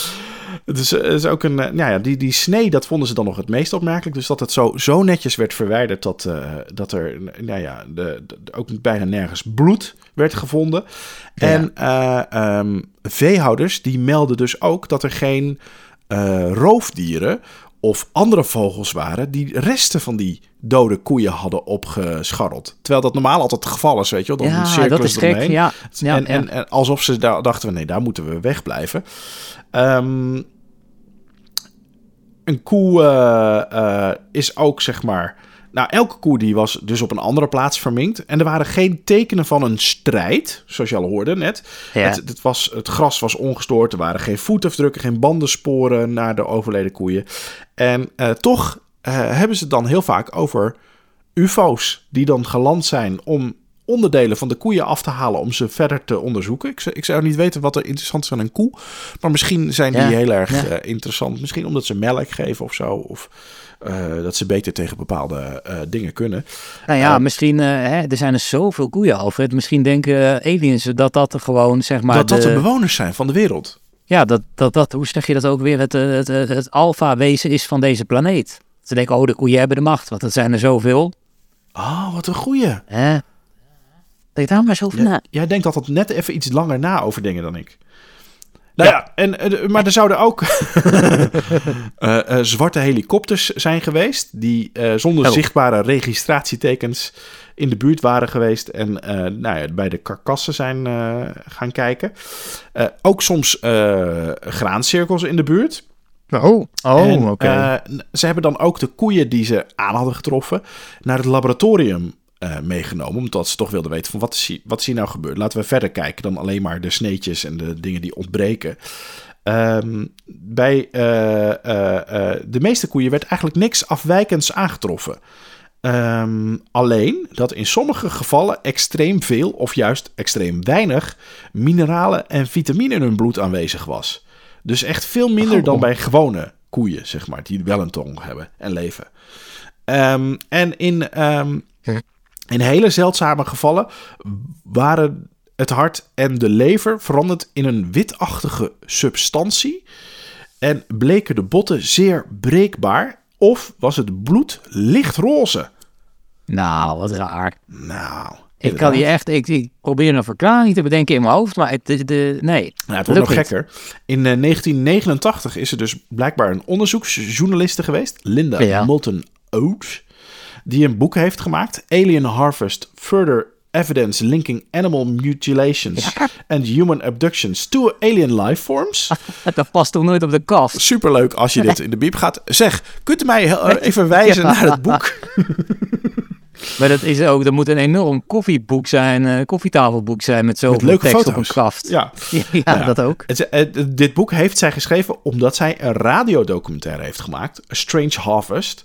[SPEAKER 1] Het is, het is ook een, nou ja, die, die snee, dat vonden ze dan nog het meest opmerkelijk. Dus dat het zo, zo netjes werd verwijderd dat, uh, dat er, nou ja, de, de, ook bijna nergens bloed werd gevonden. Ja. En uh, um, veehouders die melden dus ook dat er geen uh, roofdieren of andere vogels waren die resten van die dode koeien hadden opgescharreld. Terwijl dat normaal altijd het geval is, weet je wel. Dan
[SPEAKER 2] ja, dat is gek, ja.
[SPEAKER 1] ja, en, en, en, alsof ze daar dachten, nee, daar moeten we wegblijven. Um, een koe uh, uh, is ook, zeg maar... Nou, elke koe die was dus op een andere plaats verminkt. En er waren geen tekenen van een strijd, zoals je al hoorde net. Ja. Het, het, was, het gras was ongestoord. Er waren geen voetafdrukken, geen bandensporen naar de overleden koeien. En uh, toch hebben ze het dan heel vaak over UFO's die dan geland zijn om onderdelen van de koeien af te halen om ze verder te onderzoeken. Ik, ik zou niet weten wat er interessant is aan een koe. Maar misschien zijn die ja, heel erg ja. uh, interessant. Misschien omdat ze melk geven of zo. Of uh, dat ze beter tegen bepaalde uh, dingen kunnen.
[SPEAKER 2] Nou ja, misschien, hè, er zijn er zoveel koeien, Alfred. Misschien denken aliens dat dat er gewoon, zeg maar...
[SPEAKER 1] Dat
[SPEAKER 2] de,
[SPEAKER 1] dat de bewoners zijn van de wereld.
[SPEAKER 2] Ja, dat, dat, dat hoe zeg je dat ook weer? Het, het, het, het alfa-wezen is van deze planeet. Ze denken, oh, de koeien hebben de macht, want er zijn er zoveel.
[SPEAKER 1] Oh, wat een goeie.
[SPEAKER 2] Hè? Denk daar maar zo over
[SPEAKER 1] ja,
[SPEAKER 2] na.
[SPEAKER 1] Jij denkt altijd net even iets langer na over dingen dan ik. Nou ja, ja en, uh, maar er zouden ook uh, uh, zwarte helikopters zijn geweest. die zonder oh. zichtbare registratietekens in de buurt waren geweest. en nou ja, bij de karkassen zijn gaan kijken. ook soms graancirkels in de buurt.
[SPEAKER 2] Oh, oh oké. Okay.
[SPEAKER 1] ze hebben dan ook de koeien die ze aan hadden getroffen. naar het laboratorium uh, meegenomen. Omdat ze toch wilden weten van wat is, hier, wat is hier nou gebeurd. Laten we verder kijken dan alleen maar de sneetjes en de dingen die ontbreken. Um, bij uh, uh, de meeste koeien werd eigenlijk niks afwijkends aangetroffen. Um, alleen dat in sommige gevallen extreem veel of juist extreem weinig mineralen en vitamine in hun bloed aanwezig was. Dus echt veel minder oh. dan bij gewone koeien, zeg maar, die wel een tong hebben en leven. Um, en in. In hele zeldzame gevallen waren het hart en de lever veranderd in een witachtige substantie en bleken de botten zeer breekbaar of was het bloed lichtroze.
[SPEAKER 2] Nou, wat raar.
[SPEAKER 1] Nou,
[SPEAKER 2] ik kan je echt, ik, ik, probeer een verklaring te bedenken in mijn hoofd, maar het, de, de, nee.
[SPEAKER 1] Nou, het wordt nog gekker. In uh, 1989 is er dus blijkbaar een onderzoeksjournaliste geweest, Linda ja. Moulton Oates die een boek heeft gemaakt, Alien Harvest Further Evidence Linking Animal Mutilations ja. and Human Abductions to Alien Life Forms.
[SPEAKER 2] Dat past toch nooit op de kast?
[SPEAKER 1] Superleuk als je dit in de biep gaat. Zeg, kunt u mij even wijzen ja. naar het boek?
[SPEAKER 2] Maar dat is ook, dat moet een enorm koffieboek zijn, uh, koffietafelboek zijn met zoveel
[SPEAKER 1] met
[SPEAKER 2] tekst
[SPEAKER 1] foto's.
[SPEAKER 2] op een kaft.
[SPEAKER 1] Ja,
[SPEAKER 2] ja, ja, ja. dat ook.
[SPEAKER 1] Het, het, dit boek heeft zij geschreven omdat zij een radiodocumentaire heeft gemaakt, A Strange Harvest.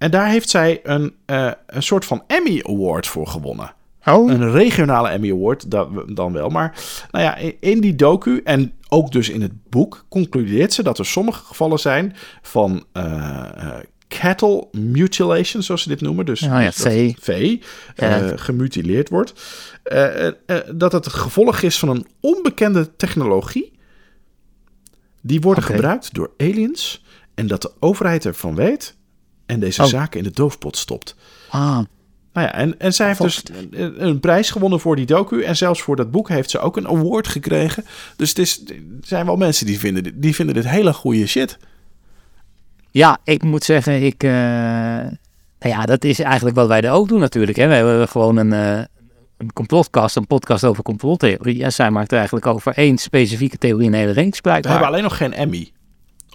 [SPEAKER 1] En daar heeft zij een, uh, een soort van Emmy Award voor gewonnen.
[SPEAKER 2] Oh.
[SPEAKER 1] Een regionale Emmy Award dan, dan wel. Maar nou ja, in die docu en ook dus in het boek concludeert ze dat er sommige gevallen zijn van uh, uh, cattle mutilation, zoals ze dit noemen. Dus,
[SPEAKER 2] Oh ja,
[SPEAKER 1] dus dat
[SPEAKER 2] vee.
[SPEAKER 1] eh, gemutileerd wordt. Eh, eh, eh, dat het het gevolg is van een onbekende technologie. Die worden
[SPEAKER 2] Oké.
[SPEAKER 1] gebruikt door aliens. En dat de overheid ervan weet. En deze
[SPEAKER 2] Oh.
[SPEAKER 1] zaken in de doofpot stopt.
[SPEAKER 2] Ah,
[SPEAKER 1] Nou ja, en, en zij heeft dus een, een prijs gewonnen voor die docu. En zelfs voor dat boek heeft ze ook een award gekregen. Dus het is, er zijn wel mensen die vinden, dit- die vinden dit hele goede shit.
[SPEAKER 2] Ja, ik moet zeggen, ik, eh, nou ja, dat is eigenlijk wat wij er ook doen natuurlijk. Hè. We hebben gewoon een, eh, een complotkast, een podcast over complottheorie. En zij maakt er eigenlijk over één specifieke theorie een hele reeks
[SPEAKER 1] We
[SPEAKER 2] blijkbaar.
[SPEAKER 1] hebben alleen nog geen Emmy.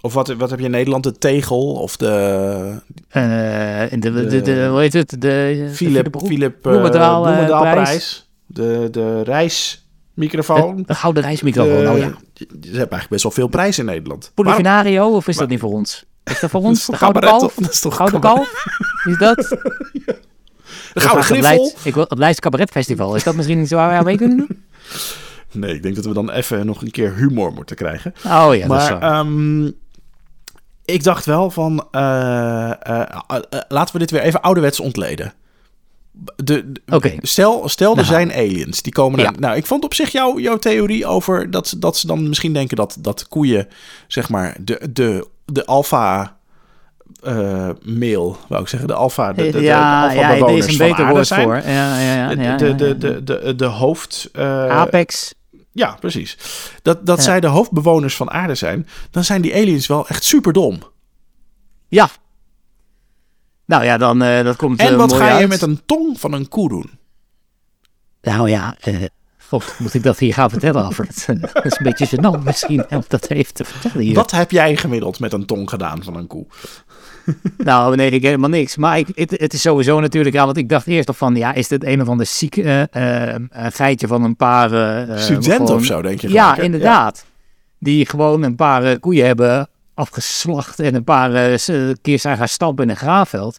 [SPEAKER 1] Of wat, wat heb je in Nederland? De tegel of de
[SPEAKER 2] en de, de, de, de- hoe heet het? De
[SPEAKER 1] Philip,
[SPEAKER 2] de,
[SPEAKER 1] Philip eh,
[SPEAKER 2] Bloemendaal, eh,
[SPEAKER 1] Bloemendaalprijs. De, de reismicrofoon.
[SPEAKER 2] de, de gouden reismicrofoon. Nou ja.
[SPEAKER 1] Ze hebben eigenlijk best wel veel prijzen in Nederland. Waarom-
[SPEAKER 2] Polifinario, of is dat niet voor ons? Is dat voor
[SPEAKER 1] Dat
[SPEAKER 2] ons? De
[SPEAKER 1] toch
[SPEAKER 2] gouden kalf?
[SPEAKER 1] Dat is toch
[SPEAKER 2] Gouden kalf? Is dat?
[SPEAKER 1] De Gouden Griffel.
[SPEAKER 2] Ik wil het Leids Cabaret Festival. Is dat misschien niet zo waar we aan mee kunnen doen?
[SPEAKER 1] Nee, ik denk dat we dan even nog een keer humor moeten krijgen.
[SPEAKER 2] Oh ja, dat is
[SPEAKER 1] maar
[SPEAKER 2] zo.
[SPEAKER 1] Ik dacht wel van, eh, eh, eh, laten we dit weer even ouderwets ontleden. De. Stel, stel er
[SPEAKER 2] Nou.
[SPEAKER 1] zijn aliens, die komen
[SPEAKER 2] Ja.
[SPEAKER 1] er. Nou, ik vond op zich jouw jouw theorie over dat, ze- dat ze dan misschien denken dat, dat koeien, zeg maar, de, de, de alfa eh male, wou ik zeggen, de alfa, de, de,
[SPEAKER 2] ja,
[SPEAKER 1] de
[SPEAKER 2] ja, er is een beter woord
[SPEAKER 1] zijn.
[SPEAKER 2] voor. Ja, ja, ja,
[SPEAKER 1] De,
[SPEAKER 2] ja,
[SPEAKER 1] de, de, de, de, de hoofd...
[SPEAKER 2] Apex.
[SPEAKER 1] Ja, precies. Dat, dat
[SPEAKER 2] Ja.
[SPEAKER 1] zij de hoofdbewoners van aarde zijn, dan zijn die aliens wel echt super dom.
[SPEAKER 2] Ja. Nou ja, dan uh, dat komt
[SPEAKER 1] En
[SPEAKER 2] uh,
[SPEAKER 1] wat
[SPEAKER 2] mooi
[SPEAKER 1] ga je met een tong van een koe doen?
[SPEAKER 2] Nou ja, uh, Moet ik dat hier gaan vertellen, dat is een beetje gênant misschien, om dat even te vertellen hier.
[SPEAKER 1] Wat heb jij gemiddeld met een tong gedaan van een koe?
[SPEAKER 2] nou, nee, ik helemaal niks. Maar ik, het, het, is sowieso natuurlijk, ja, want ik dacht eerst nog van, ja, is dit een of ander ziek uh, geitje van een paar... Uh,
[SPEAKER 1] Studenten of zo, denk je?
[SPEAKER 2] Ja, inderdaad. Ja. Die gewoon een paar koeien hebben afgeslacht en een paar keer zijn gaan stampen in een graafveld.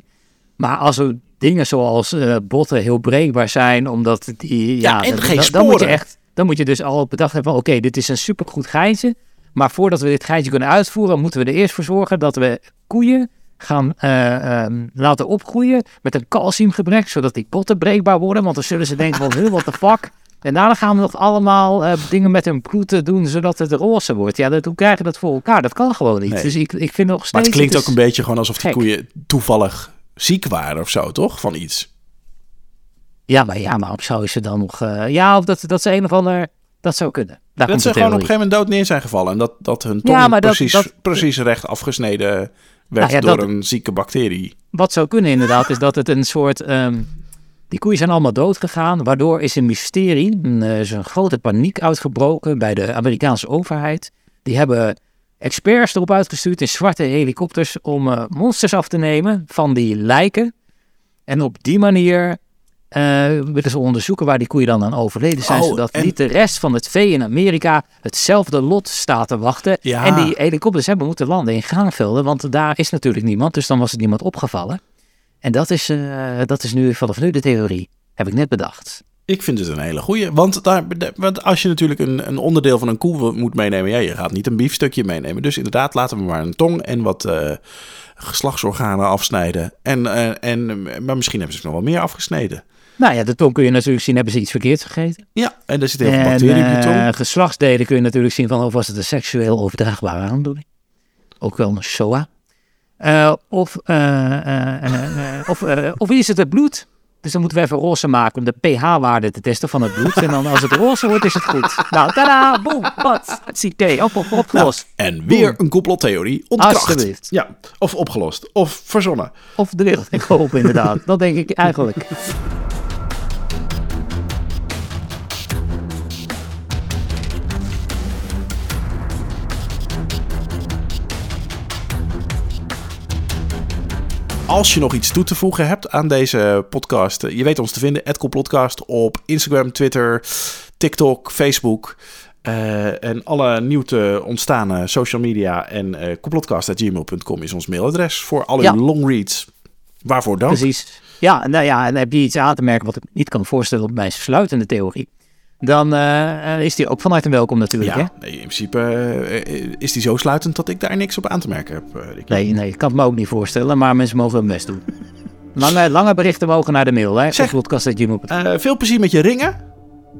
[SPEAKER 2] Maar als er dingen zoals uh, botten heel breekbaar zijn, omdat die...
[SPEAKER 1] Ja,
[SPEAKER 2] Ja,
[SPEAKER 1] en geen
[SPEAKER 2] dan,
[SPEAKER 1] sporen.
[SPEAKER 2] dan moet je echt, dan moet je dus al bedacht hebben van, oké, okay, dit is een supergoed geitje. Maar voordat we dit geitje kunnen uitvoeren, moeten we er eerst voor zorgen dat we koeien gaan uh, um, laten opgroeien met een calciumgebrek, zodat die potten breekbaar worden. Want dan zullen ze denken van, what the fuck? En daarna gaan we nog allemaal uh, dingen met hun bloed doen, zodat het roze wordt. Ja, dat, hoe krijgen dat voor elkaar? Dat kan gewoon niet.
[SPEAKER 1] Nee.
[SPEAKER 2] Dus ik, ik vind nog steeds...
[SPEAKER 1] Maar het klinkt
[SPEAKER 2] het
[SPEAKER 1] ook een beetje gewoon alsof die
[SPEAKER 2] gek.
[SPEAKER 1] koeien toevallig ziek waren of zo, toch? Van iets.
[SPEAKER 2] Ja, maar ja, maar zou je ze dan nog... Uh, ja, of dat, dat ze een of ander... Dat zou kunnen. Daar
[SPEAKER 1] dat ze gewoon op een gegeven moment dood neer zijn gevallen. En dat, dat hun tong
[SPEAKER 2] Ja, maar dat-
[SPEAKER 1] precies,
[SPEAKER 2] dat-
[SPEAKER 1] precies recht afgesneden werd
[SPEAKER 2] Nou ja,
[SPEAKER 1] door een zieke bacterie.
[SPEAKER 2] Wat zou kunnen inderdaad, is dat het een soort... ehm, die koeien zijn allemaal dood gegaan, waardoor is een mysterie, eh, is een grote paniek uitgebroken bij de Amerikaanse overheid. Die hebben experts erop uitgestuurd in zwarte helikopters om eh, monsters af te nemen van die lijken. En op die manier eh, willen ze onderzoeken waar die koeien dan aan overleden zijn,
[SPEAKER 1] Oh,
[SPEAKER 2] zodat
[SPEAKER 1] en-
[SPEAKER 2] niet de rest van het vee in Amerika hetzelfde lot staat te wachten.
[SPEAKER 1] Ja.
[SPEAKER 2] En die helikopters hebben moeten landen in graanvelden, want daar is natuurlijk niemand, dus dan was er niemand opgevallen. En dat is, eh, dat is nu vanaf nu de theorie, heb ik net bedacht.
[SPEAKER 1] Ik vind het een hele goeie. Want, daar, want als je natuurlijk een, een onderdeel van een koe moet meenemen, ja, je gaat niet een biefstukje meenemen. Dus inderdaad, laten we maar een tong en wat eh, geslachtsorganen afsnijden. En, eh, en, maar misschien hebben ze nog wel meer afgesneden.
[SPEAKER 2] Nou ja, de tong kun je natuurlijk zien, hebben ze iets verkeerds gegeten.
[SPEAKER 1] Ja, en er zit heel veel bacteriën in
[SPEAKER 2] eh,
[SPEAKER 1] tong.
[SPEAKER 2] geslachtsdelen kun je natuurlijk zien van of was het een seksueel overdraagbare aandoening. Ook wel een SOA. Of, of, of is het het bloed? Dus dan moeten we even roze maken om de pH-waarde te testen van het bloed. En dan als het roze wordt, is het goed. Nou, tada, boem, wat, CT, op, op, opgelost.
[SPEAKER 1] En weer een complottheorie ontkracht.
[SPEAKER 2] Alsjeblieft.
[SPEAKER 1] Ja, of opgelost. Of verzonnen.
[SPEAKER 2] Of de wereld in geholpen, inderdaad. Dat denk ik eigenlijk.
[SPEAKER 1] Als je nog iets toe te voegen hebt aan deze podcast, eh, je weet ons te vinden, @complotcast op Instagram, Twitter, TikTok, Facebook. eh, en alle nieuw te ontstane social media en uh, complotcast.gmail.com is ons mailadres voor al uw
[SPEAKER 2] Ja.
[SPEAKER 1] long reads. Waarvoor dank.
[SPEAKER 2] Precies. Ja, nou ja, en heb je iets aan te merken wat ik niet kan voorstellen op mijn sluitende theorie. Dan eh, eh, is die ook van harte welkom natuurlijk. Hè?
[SPEAKER 1] Ja, nee, in principe eh, is die zo sluitend dat ik daar niks op aan te merken heb. Ricky.
[SPEAKER 2] Nee, nee, ik kan het me ook niet voorstellen, maar mensen mogen hun best doen. Lange, lange berichten mogen naar de mail, hè?
[SPEAKER 1] Zeg-
[SPEAKER 2] Podcast.gmail.com.
[SPEAKER 1] Eh, veel plezier met je ringen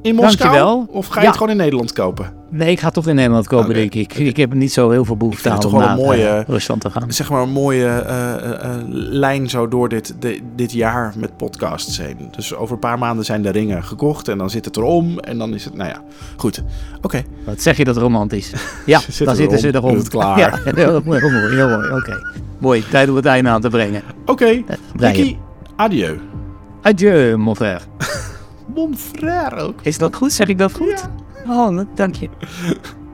[SPEAKER 1] in Moskou.
[SPEAKER 2] Dankjewel.
[SPEAKER 1] Of ga je
[SPEAKER 2] Ja.
[SPEAKER 1] het gewoon in Nederland kopen?
[SPEAKER 2] Nee, ik ga toch in Nederland kopen, denk ik. Ik heb niet zo heel veel behoefte aan
[SPEAKER 1] het
[SPEAKER 2] om naar
[SPEAKER 1] een mooie-
[SPEAKER 2] eh, Rusland te gaan.
[SPEAKER 1] Zeg maar een mooie eh, eh, lijn zo door dit, de- dit jaar met podcasts heen. Dus over een paar maanden zijn de ringen gekocht en dan zit het erom. En dan is het, nou ja, goed. Oké,
[SPEAKER 2] Wat zeg je dat romantisch? Ja, dan zitten ze
[SPEAKER 1] erom. het klaar?
[SPEAKER 2] Ja, heel mooi, heel mooi. Heel mooi. Oké. Mooi, tijd om het einde aan te brengen.
[SPEAKER 1] oké. Ricky, adieu.
[SPEAKER 2] Adieu, mon frère.
[SPEAKER 1] Mon frère ook.
[SPEAKER 2] Is dat goed? Zeg ik dat goed? Oh, dank je.